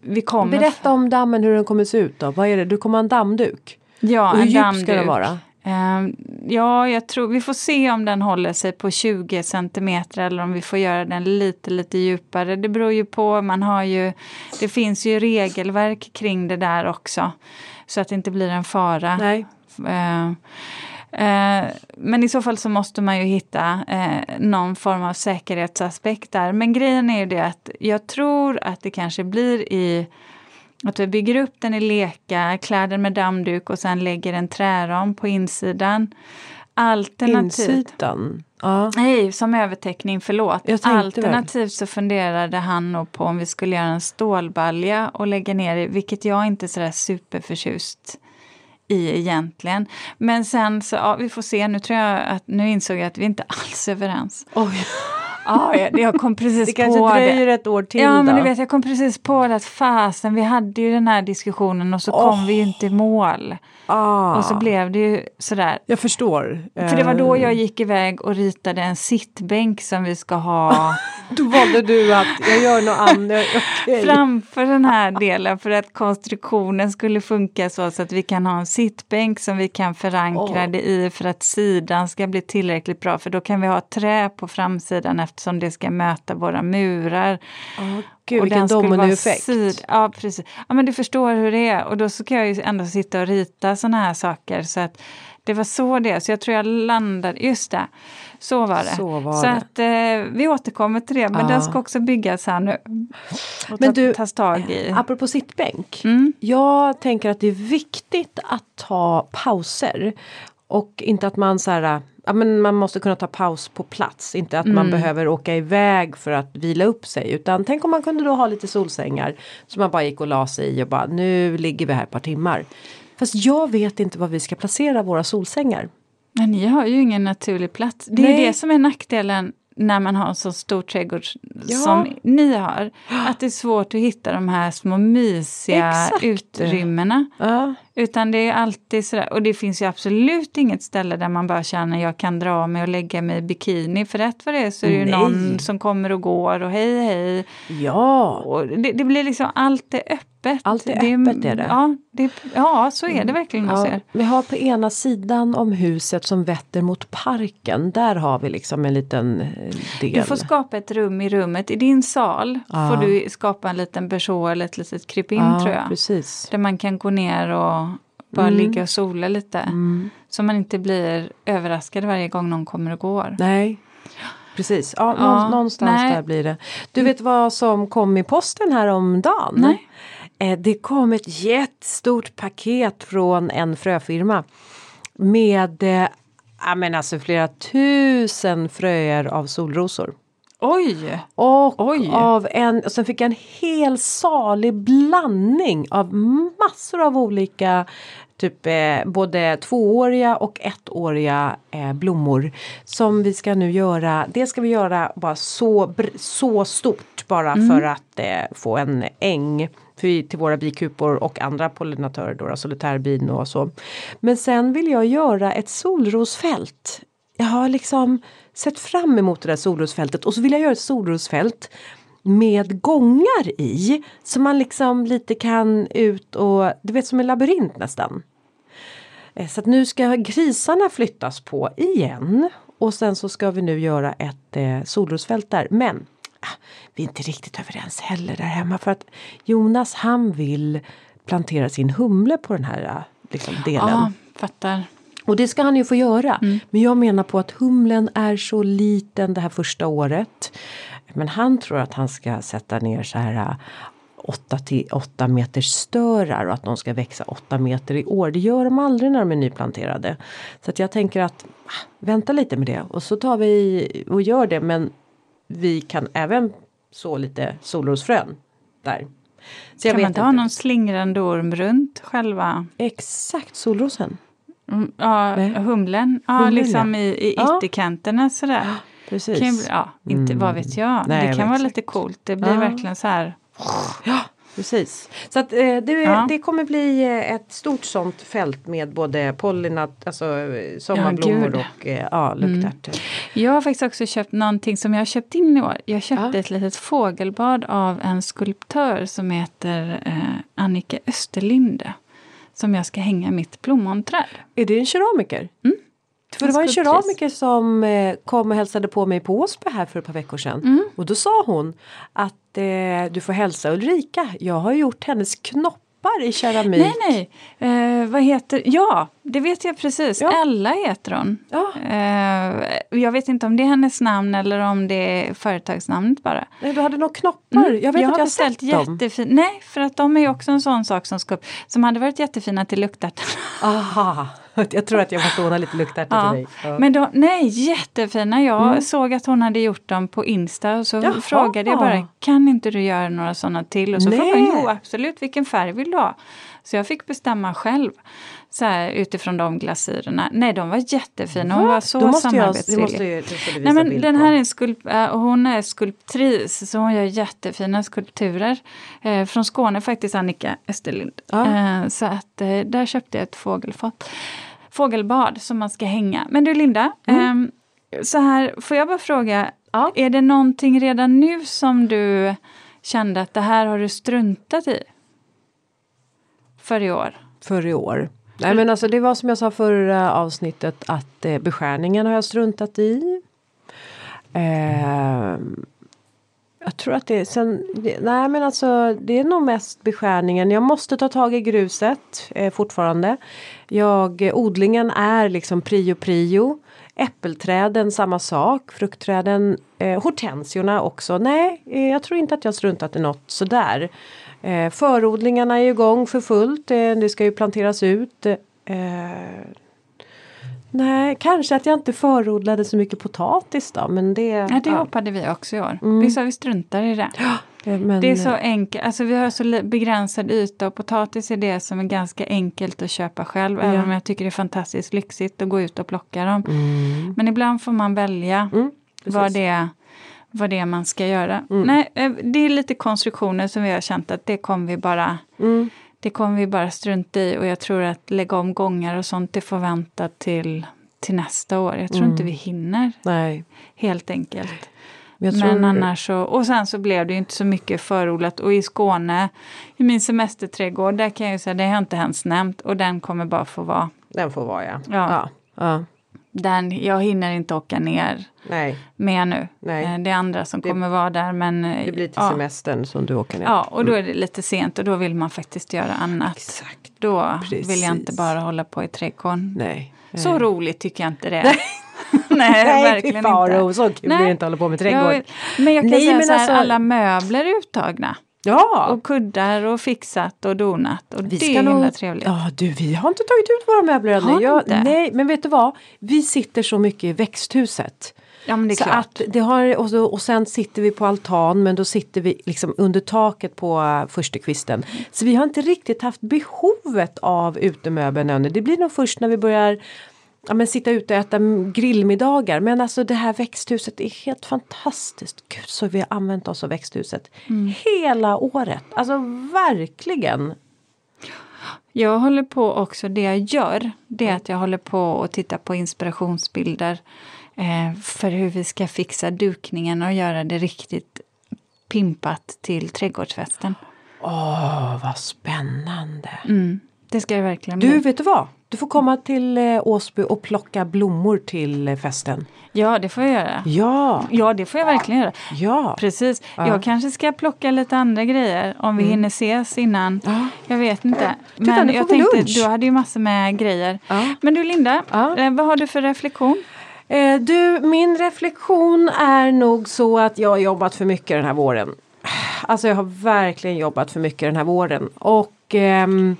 vi kommer Berätta om dammen hur den kommer se ut då. Vad är det? Du kommer ha en dammduk? Ja, hur en djup ska den vara? Uh, ja, jag tror vi får se om den håller sig på 20 centimeter eller om vi får göra den lite, lite djupare. Det beror ju på, man har ju, det finns ju regelverk kring det där också. Så att det inte blir en fara. Nej. Uh, uh, men i så fall så måste man ju hitta eh, någon form av säkerhetsaspekt där. Men grejen är ju det att jag tror att det kanske blir i att vi bygger upp den i leka, klär den med dammduk och sen lägger en träram på insidan. Alternativt, Insidan? Ja. Nej, som övertäckning, förlåt. Alternativt så funderade han nog på om vi skulle göra en stålbalja och lägga ner i, vilket jag inte är sådär superförtjust i egentligen. Men sen så, ja, vi får se, nu tror jag att, nu insåg jag att vi inte (laughs) alls är överens. Oj. Ja, jag kom precis det kanske på dröjer det. ett år till Ja, då. men du vet, jag kom precis på det att fasen, vi hade ju den här diskussionen och så oh. kom vi ju inte i mål. Ah. Och så blev det ju sådär. Jag förstår. För det var då jag gick iväg och ritade en sittbänk som vi ska ha. (laughs) då valde du att jag gör något annat. Okay. Framför den här delen för att konstruktionen skulle funka så, så att vi kan ha en sittbänk som vi kan förankra oh. det i för att sidan ska bli tillräckligt bra. För då kan vi ha trä på framsidan eftersom det ska möta våra murar. Oh. Gud, vilken dominoeffekt. Ja, precis. Ja, men du förstår hur det är. Och då så kan jag ju ändå sitta och rita såna här saker. Så att det var så det Så jag tror jag landade, just det. Så var det. Så, var så det. att eh, vi återkommer till det. Men ja. den ska också byggas här nu. Och men du, tas tag i. apropå sittbänk. Mm. Jag tänker att det är viktigt att ta pauser. Och inte att man så här ja, men man måste kunna ta paus på plats. Inte att mm. man behöver åka iväg för att vila upp sig. Utan tänk om man kunde då ha lite solsängar. Som man bara gick och la sig i och bara nu ligger vi här ett par timmar. Fast jag vet inte var vi ska placera våra solsängar. Men ni har ju ingen naturlig plats. Det är Nej. det som är nackdelen när man har en så stor trädgård ja. som ni har. Att det är svårt att hitta de här små mysiga Exakt. utrymmena. Ja. Utan det är alltid sådär, och det finns ju absolut inget ställe där man bara känner jag kan dra mig och lägga mig i bikini. För rätt vad det är så är det ju någon som kommer och går och hej hej. Ja! Och det, det blir liksom, allt är öppet. Allt är det, öppet är det. Ja, det, ja så är det verkligen hos ja, Vi har på ena sidan om huset som vetter mot parken. Där har vi liksom en liten eh, del. Du får skapa ett rum i rummet. I din sal ja. får du skapa en liten berså eller ett litet krypin ja, tror jag. Precis. Där man kan gå ner och bara mm. ligga och sola lite. Mm. Så man inte blir överraskad varje gång någon kommer och går. Nej, Precis, ja, ja någonstans nej. där blir det. Du vet vad som kom i posten här om dagen? Nej. Eh, det kom ett jättestort paket från en fröfirma med eh, ja, men alltså flera tusen fröer av solrosor. Oj! Och, Oj. Av en, och sen fick jag en hel salig blandning av massor av olika typ eh, både tvååriga och ettåriga eh, blommor. Som vi ska nu göra, det ska vi göra bara så, så stort bara mm. för att eh, få en äng för, till våra bikupor och andra pollinatörer då, solitärbin och så. Men sen vill jag göra ett solrosfält. Jag har liksom sett fram emot det där solrosfältet och så vill jag göra ett solrosfält med gångar i. Så man liksom lite kan ut och, du vet som en labyrint nästan. Eh, så att nu ska grisarna flyttas på igen. Och sen så ska vi nu göra ett eh, solrosfält där. Men ah, vi är inte riktigt överens heller där hemma för att Jonas han vill plantera sin humle på den här eh, liksom, delen. Ja, fattar. Och det ska han ju få göra. Mm. Men jag menar på att humlen är så liten det här första året. Men han tror att han ska sätta ner så här 8 till 8 meters störar och att de ska växa 8 meter i år. Det gör de aldrig när de är nyplanterade. Så att jag tänker att ah, vänta lite med det och så tar vi och gör det men vi kan även så lite solrosfrön där. Så kan man inte ha någon slingrande orm runt själva? Exakt, solrosen. Mm, ja, humlen, ja, humlen, liksom i, i ytterkanterna ja. sådär. Precis. Kan, ja, inte mm. vad vet jag. Nej, det kan vara lite coolt. Det blir ja. verkligen så här Ja, precis. Så att, eh, det, ja. det kommer bli eh, ett stort sånt fält med både pollinat, alltså eh, sommarblommor ja, och ja, luktärtor. Mm. Jag har faktiskt också köpt någonting som jag har köpt in i år. Jag köpte ja. ett litet fågelbad av en skulptör som heter eh, Annika Österlinde. Som jag ska hänga mitt plommonträd. Är det en keramiker? Mm. För det var en keramiker som eh, kom och hälsade på mig på Åsby här för ett par veckor sedan. Mm. Och då sa hon att eh, du får hälsa Ulrika. Jag har gjort hennes knopp i keramik. Nej, nej. Eh, vad heter... Ja, det vet jag precis. Ja. Ella heter hon. Ja. Eh, jag vet inte om det är hennes namn eller om det är företagsnamnet bara. Nej, du hade nog knoppar. Mm. Jag vet jag att jag har beställt jättefina. Nej, för att de är också en sån sak som ska upp. Som hade varit jättefina till luktärtorna. Aha. (laughs) Jag tror att jag får låna lite luktärtor ja. till dig. Ja. Men då, nej, jättefina. Jag mm. såg att hon hade gjort dem på Insta och så Jaha. frågade jag bara, kan inte du göra några sådana till? Och så nej. frågade hon, jo absolut, vilken färg vill du ha? Så jag fick bestämma själv så här, utifrån de glasyrerna. Nej, de var jättefina. Hon Va? var så samarbetsvillig. Nej, men den här är en skulp hon är skulptris, så hon gör jättefina skulpturer. Eh, från Skåne faktiskt, Annika Österlind. Ja. Eh, så att eh, där köpte jag ett fågelfat fågelbad som man ska hänga. Men du Linda, mm. eh, så här, får jag bara fråga, ja. är det någonting redan nu som du kände att det här har du struntat i? För i år? För i år. Nej men alltså det var som jag sa förra avsnittet att eh, beskärningen har jag struntat i. Eh, jag tror att det är sen, nej men alltså det är nog mest beskärningen. Jag måste ta tag i gruset eh, fortfarande. Jag, eh, odlingen är liksom prio prio. Äppelträden samma sak, fruktträden, eh, hortensiorna också. Nej, eh, jag tror inte att jag struntat i något sådär. Eh, förodlingarna är igång för fullt, eh, det ska ju planteras ut. Eh, Nej, kanske att jag inte förodlade så mycket potatis då. Men det, ja, det ja. hoppade vi också i år. Mm. Vi sa vi struntar i det. Ja, Men, det är så enkelt, alltså vi har så begränsad yta och potatis är det som är ganska enkelt att köpa själv. Ja. Även om jag tycker det är fantastiskt lyxigt att gå ut och plocka dem. Mm. Men ibland får man välja mm, vad, det, vad det är man ska göra. Mm. Nej, eh, det är lite konstruktioner som vi har känt att det kommer vi bara mm. Det kommer vi bara strunta i och jag tror att lägga om gångar och sånt det får vänta till, till nästa år. Jag tror inte mm. vi hinner. Nej. Helt enkelt. Men, men annars så, och sen så blev det inte så mycket förodlat och i Skåne, i min semesterträdgård, där kan jag ju säga, det har jag inte ens nämnt och den kommer bara få vara. Den får vara ja. ja. ja. ja. Den, jag hinner inte åka ner Nej. mer nu. Nej. Eh, det är andra som det, kommer vara där men... Eh, det blir till ja. semestern som du åker ner. Ja och då mm. är det lite sent och då vill man faktiskt göra annat. Exakt. Då Precis. vill jag inte bara hålla på i trädgården. Nej. Så roligt tycker jag inte det är. Nej, (laughs) (laughs) Nej verkligen faro, inte. Så kul Nej. det inte att hålla på med trädgård. Jag, men jag kan Nej, säga så här, alltså... alla möbler är uttagna. Ja. Och kuddar och fixat och donat. Och vi det är himla trevligt. Ja du, vi har inte tagit ut våra möbler ännu. Jag, nej, men vet du vad? Vi sitter så mycket i växthuset. Ja, men det är så klart. Att det har, och, så, och sen sitter vi på altan men då sitter vi liksom under taket på uh, förstukvisten. Så vi har inte riktigt haft behovet av utemöbeln ännu. Det blir nog först när vi börjar ja, men sitta ute och äta grillmiddagar. Men alltså det här växthuset är helt fantastiskt. Gud så vi har använt oss av växthuset mm. hela året. Alltså verkligen. Jag håller på också, det jag gör, det är att jag håller på och tittar på inspirationsbilder eh, för hur vi ska fixa dukningen och göra det riktigt pimpat till trädgårdsfesten. Åh, vad spännande! Mm, det ska det verkligen bli. Du, vet du vad? Du får komma till eh, Åsby och plocka blommor till eh, festen. Ja, det får jag göra. Ja, ja det får jag verkligen göra. Ja. Precis. Ja. Jag kanske ska plocka lite andra grejer om vi mm. hinner ses innan. Ja. Jag vet inte. Men Titta, jag tänkte, lunch. du hade ju massor med grejer. Ja. Men du Linda, eh, vad har du för reflektion? Eh, du, min reflektion är nog så att jag har jobbat för mycket den här våren. (sighs) Alltså jag har verkligen jobbat för mycket den här våren. Och ehm,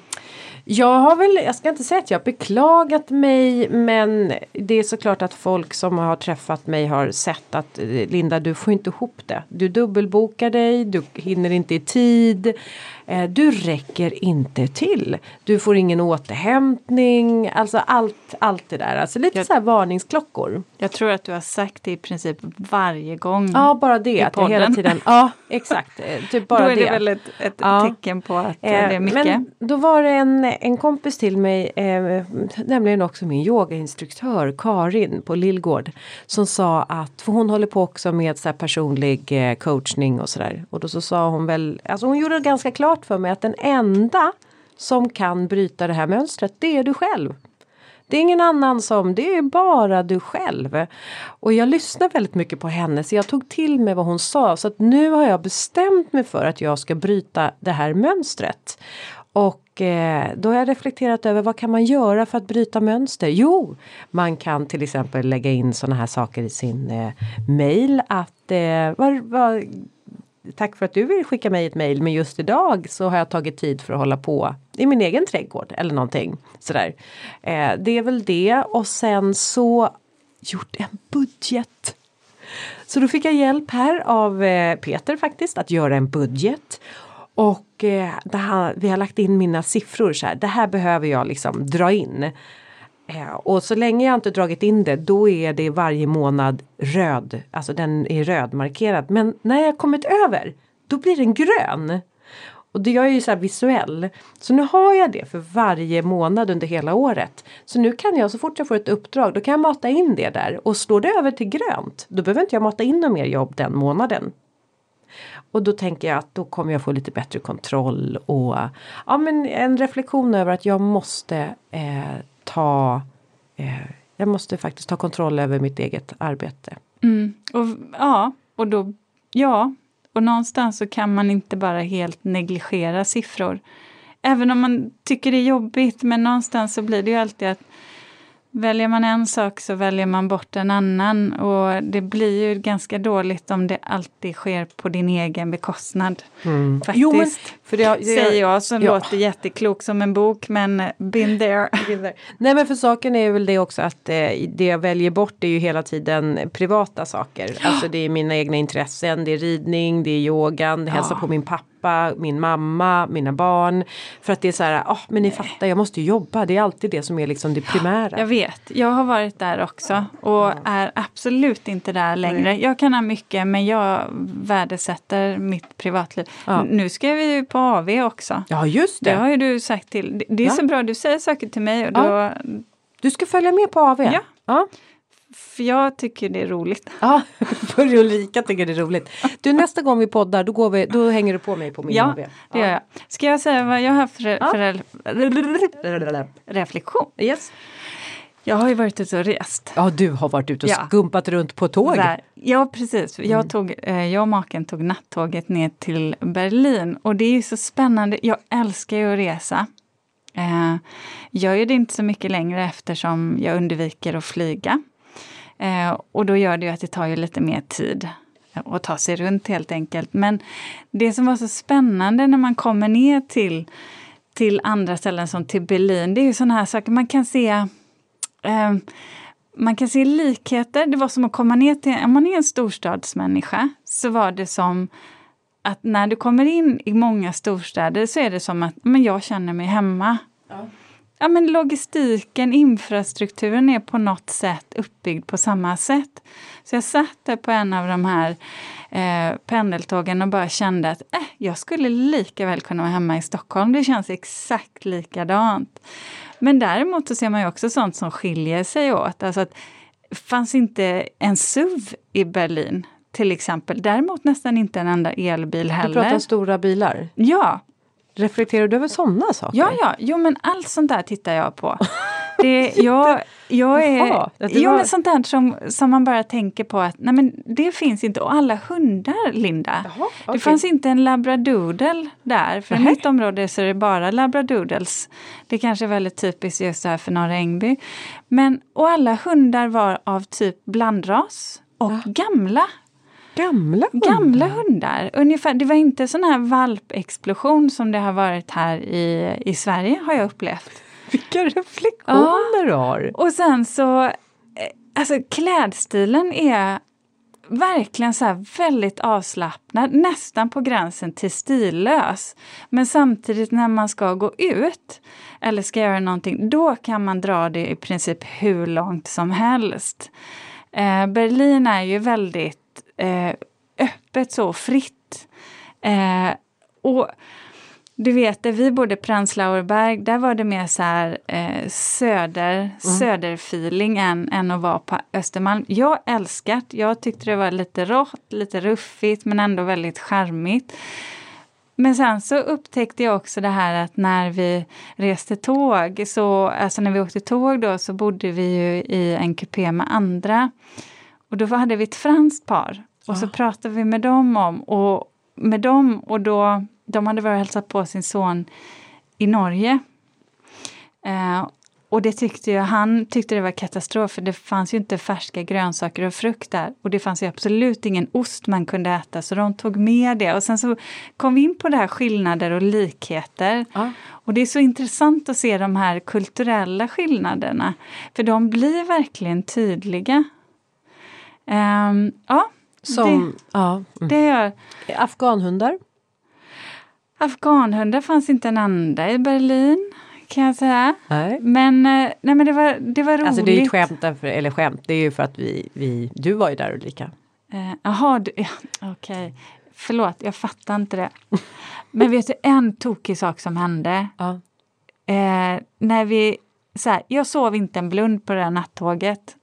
jag har väl, jag ska inte säga att jag beklagat mig men det är såklart att folk som har träffat mig har sett att eh, Linda du får inte ihop det. Du dubbelbokar dig, du hinner inte i tid. Eh, du räcker inte till. Du får ingen återhämtning. Alltså allt, allt det där. Alltså lite jag, så här varningsklockor. Jag tror att du har sagt det i princip varje gång. Ja, bara det. Att jag hela tiden, ja, exakt. Eh, typ (laughs) bara då är det, det. väl ett, ett ja. tecken på att eh, det är mycket. Men då var det en, en kompis till mig, eh, nämligen också min yogainstruktör Karin på Lillgård. Som sa att, för hon håller på också med så personlig eh, coachning och sådär. Och då så sa hon väl, alltså hon gjorde det ganska klart klart för mig att den enda som kan bryta det här mönstret, det är du själv. Det är ingen annan som, det är bara du själv. Och jag lyssnar väldigt mycket på henne så jag tog till mig vad hon sa så att nu har jag bestämt mig för att jag ska bryta det här mönstret. Och eh, då har jag reflekterat över vad kan man göra för att bryta mönster? Jo, man kan till exempel lägga in sådana här saker i sin eh, mail att eh, var, var, tack för att du vill skicka mig ett mejl men just idag så har jag tagit tid för att hålla på i min egen trädgård eller någonting sådär. Eh, det är väl det och sen så gjort en budget. Så då fick jag hjälp här av eh, Peter faktiskt att göra en budget. Och eh, här, vi har lagt in mina siffror så här. Det här behöver jag liksom dra in. Eh, och så länge jag inte dragit in det då är det varje månad röd, alltså den är rödmarkerad. Men när jag kommit över då blir den grön. Och det, jag är ju så visuell. Så nu har jag det för varje månad under hela året. Så nu kan jag så fort jag får ett uppdrag då kan jag mata in det där och slår det över till grönt då behöver inte jag mata in något mer jobb den månaden. Och då tänker jag att då kommer jag få lite bättre kontroll och ja men en reflektion över att jag måste eh, ta eh, jag måste faktiskt ta kontroll över mitt eget arbete. Mm. Och, ja, och då, ja, och någonstans så kan man inte bara helt negligera siffror. Även om man tycker det är jobbigt, men någonstans så blir det ju alltid att Väljer man en sak så väljer man bort en annan och det blir ju ganska dåligt om det alltid sker på din egen bekostnad. Mm. Faktiskt, jo, men, för det, det, säger jag som ja. låter jätteklok som en bok men been there. (laughs) Nej men för saken är väl det också att eh, det jag väljer bort är ju hela tiden privata saker. Alltså det är mina egna intressen, det är ridning, det är yogan, det ja. hälsa på min pappa pappa, min mamma, mina barn. För att det är så här, oh, men ni fattar, jag måste jobba. Det är alltid det som är liksom det primära. Jag vet, jag har varit där också och är absolut inte där längre. Jag kan ha mycket men jag värdesätter mitt privatliv. Ja. Nu ska vi ju på AV också. Ja just det. Det har ju du sagt till. Det är ja. så bra, du säger saker till mig och då... Ja. Du ska följa med på AV? Ja. För jag tycker det är roligt. (laughs) Ja, för Ulrika tycker det är roligt. Du nästa gång vi poddar då, går vi, då hänger du på mig på min Ja, HB. det gör jag. Ska jag säga vad jag har för, ja. för reflektion? Yes. Jag har ju varit ute och rest. Ja, du har varit ute och ja. skumpat runt på tåg. Där. Ja, precis. Jag, mm. tog, eh, jag och maken tog nattåget ner till Berlin och det är ju så spännande. Jag älskar ju att resa. Eh, jag gör det inte så mycket längre eftersom jag undviker att flyga. Eh, och då gör det ju att det tar ju lite mer tid att ta sig runt helt enkelt. Men det som var så spännande när man kommer ner till, till andra ställen som till Berlin, det är ju sådana här saker man kan se eh, man kan se likheter. Det var som att komma ner till, om man är en storstadsmänniska, så var det som att när du kommer in i många storstäder så är det som att men jag känner mig hemma. Ja ja, men logistiken, infrastrukturen är på något sätt uppbyggd på samma sätt. Så jag satt där på en av de här eh, pendeltågen och bara kände att eh, jag skulle lika väl kunna vara hemma i Stockholm. Det känns exakt likadant. Men däremot så ser man ju också sånt som skiljer sig åt. Alltså att fanns inte en SUV i Berlin till exempel. Däremot nästan inte en enda elbil heller. Du pratar stora bilar? Ja, Reflekterar du över sådana saker? Ja, ja, jo men allt sånt där tittar jag på. (laughs) Det, jag, jag är, Jaha, jo, men sånt där som, som man bara tänker på att nej men det finns inte. Och alla hundar, Linda. Jaha, okay. Det fanns inte en labradoodle där. För i mitt område så är det bara labradoodles. Det kanske är väldigt typiskt just här för Norra Ängby. Men, och alla hundar var av typ blandras och ja. gamla. Gamla hundar? Gamla hundar. Ungefär, det var inte sån här valpexplosion som det har varit här i, i Sverige har jag upplevt. (laughs) Vilka reflektioner du har! Och sen så, eh, alltså klädstilen är verkligen så väldigt avslappnad, nästan på gränsen till stillös. Men samtidigt när man ska gå ut eller ska göra någonting, då kan man dra det i princip hur långt som helst. Eh, Berlin är ju väldigt eh, öppet så fritt. Eh, och du vet, där vi bodde Prenzlauer Berg, där var det mer så här eh, söder, mm. söderfeeling än, än att vara på Östermalm. Jag älskat, jag tyckte det var lite rått, lite ruffigt men ändå väldigt charmigt. Men sen så upptäckte jag också det här att när vi reste tåg, så, alltså när vi åkte tåg då så bodde vi ju i en kupé med andra. Och då hade vi ett franskt par. Och så pratade vi med dem om, och med dem och då, de hade varit och hälsat på sin son i Norge. Eh, och det tyckte jag, han tyckte det var katastrof för det fanns ju inte färska grönsaker och frukt där. Och det fanns ju absolut ingen ost man kunde äta så de tog med det. Och sen så kom vi in på det här skillnader och likheter. Ja. Och det är så intressant att se de här kulturella skillnaderna. För de blir verkligen tydliga. Um, ja, som, det, ja. Mm. det. Afghanhundar? Afghanhundar fanns inte en enda i Berlin kan jag säga. Nej. Men, eh, nej, men det, var, det var roligt. Alltså det är ett skämt, därför, eller skämt, det är ju för att vi, vi du var ju där Ulrika. Eh, jaha, ja, okej. Okay. Förlåt, jag fattar inte det. Men vet du en tokig sak som hände? Ja. Eh, när vi, så här, jag sov inte en blund på det där nattåget.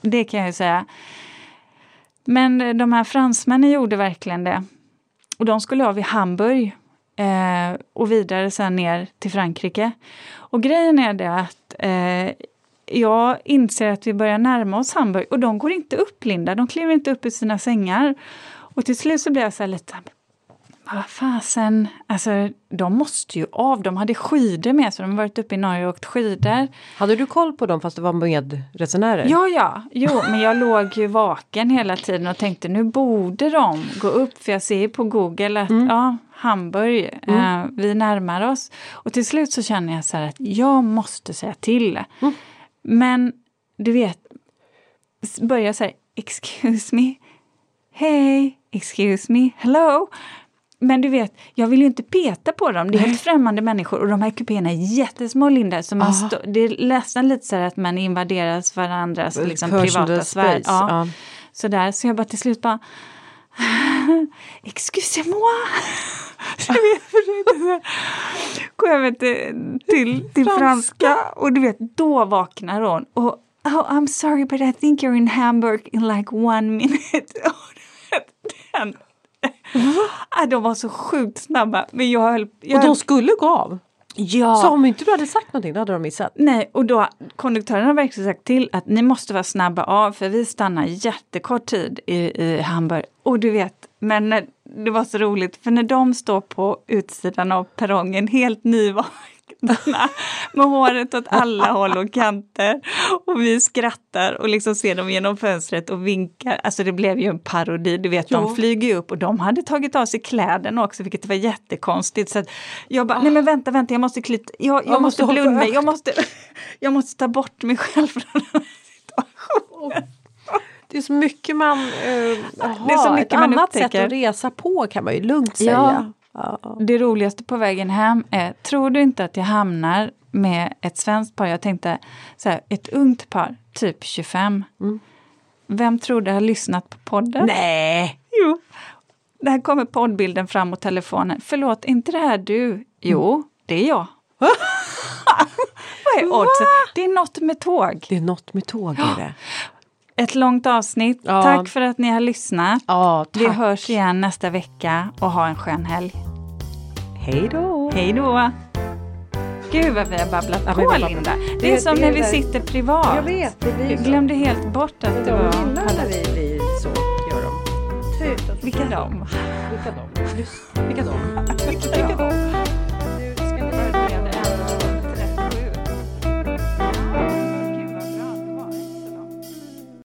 Det kan jag ju säga. Men de här fransmännen gjorde verkligen det. Och de skulle av i Hamburg eh, och vidare sen ner till Frankrike. Och grejen är det att eh, jag inser att vi börjar närma oss Hamburg och de går inte upp, Linda. De kliver inte upp i sina sängar. Och till slut så blir jag så här lite vad fasen, alltså de måste ju av. De hade skidor med sig, de har varit uppe i Norge och åkt skidor. Hade du koll på dem fast du var med resenärer? Ja, ja, jo, men jag låg ju vaken hela tiden och tänkte nu borde de gå upp för jag ser på Google att mm. ja, Hamburg, mm. eh, vi närmar oss. Och till slut så känner jag så här att jag måste säga till. Mm. Men du vet, börja säga excuse me, hey, excuse me, hello. Men du vet, jag vill ju inte peta på dem. Det är helt främmande människor och de här kupéerna är jättesmå Linda. Så man stå, det är nästan lite så att man invaderas varandras liksom, privata sfär. Ja. ja. Sådär, så jag bara till slut bara Excusez-moi! (laughs) Gå över till, till, till franska och du vet, då vaknar hon. Och, oh, I'm sorry but I think you're in Hamburg in like one minute. (laughs) Den Va? (laughs) De var så sjukt snabba. Men jag höll, jag och de skulle gå av? Ja. Så om inte du hade sagt någonting då hade de missat? Nej, och då konduktören har verkligen sagt till att ni måste vara snabba av för vi stannar jättekort tid i, i Hamburg. Och du vet, men det var så roligt för när de står på utsidan av perrongen helt nyvakna med håret åt alla håll och kanter. Och vi skrattar och liksom ser dem genom fönstret och vinkar. Alltså det blev ju en parodi, du vet jo. de flyger upp och de hade tagit av sig kläderna också vilket var jättekonstigt. Så jag bara, nej men vänta, vänta, jag måste klyta, jag, jag, jag måste, måste blunda, jag måste, jag måste ta bort mig själv från den här situationen. Det är så mycket man... Uh, det är så mycket ett man annat upptäcker. sätt att resa på kan man ju lugnt säga. Ja, det roligaste på vägen hem är, tror du inte att jag hamnar med ett svenskt par? Jag tänkte så här, ett ungt par, typ 25. Mm. Vem tror du har lyssnat på podden? Nej! Jo. Där kommer poddbilden fram och telefonen. Förlåt, inte det här du? Jo, mm. det är jag. (laughs) Vad är oddsen? Det är något med tåg. Det är något med tåg är det. Ett långt avsnitt. Ja. Tack för att ni har lyssnat. Ja, Vi hörs igen nästa vecka och ha en skön helg. Hej då! Hej då! Gud vad vi har babblat ja, på Linda. Det, det är som det, när vi sitter privat. Jag vet, det blir Jag glömde helt bort att det var... De gillar när vi blir så, gör de. Vilka de? Vilka de? Vilka de? Vilka de?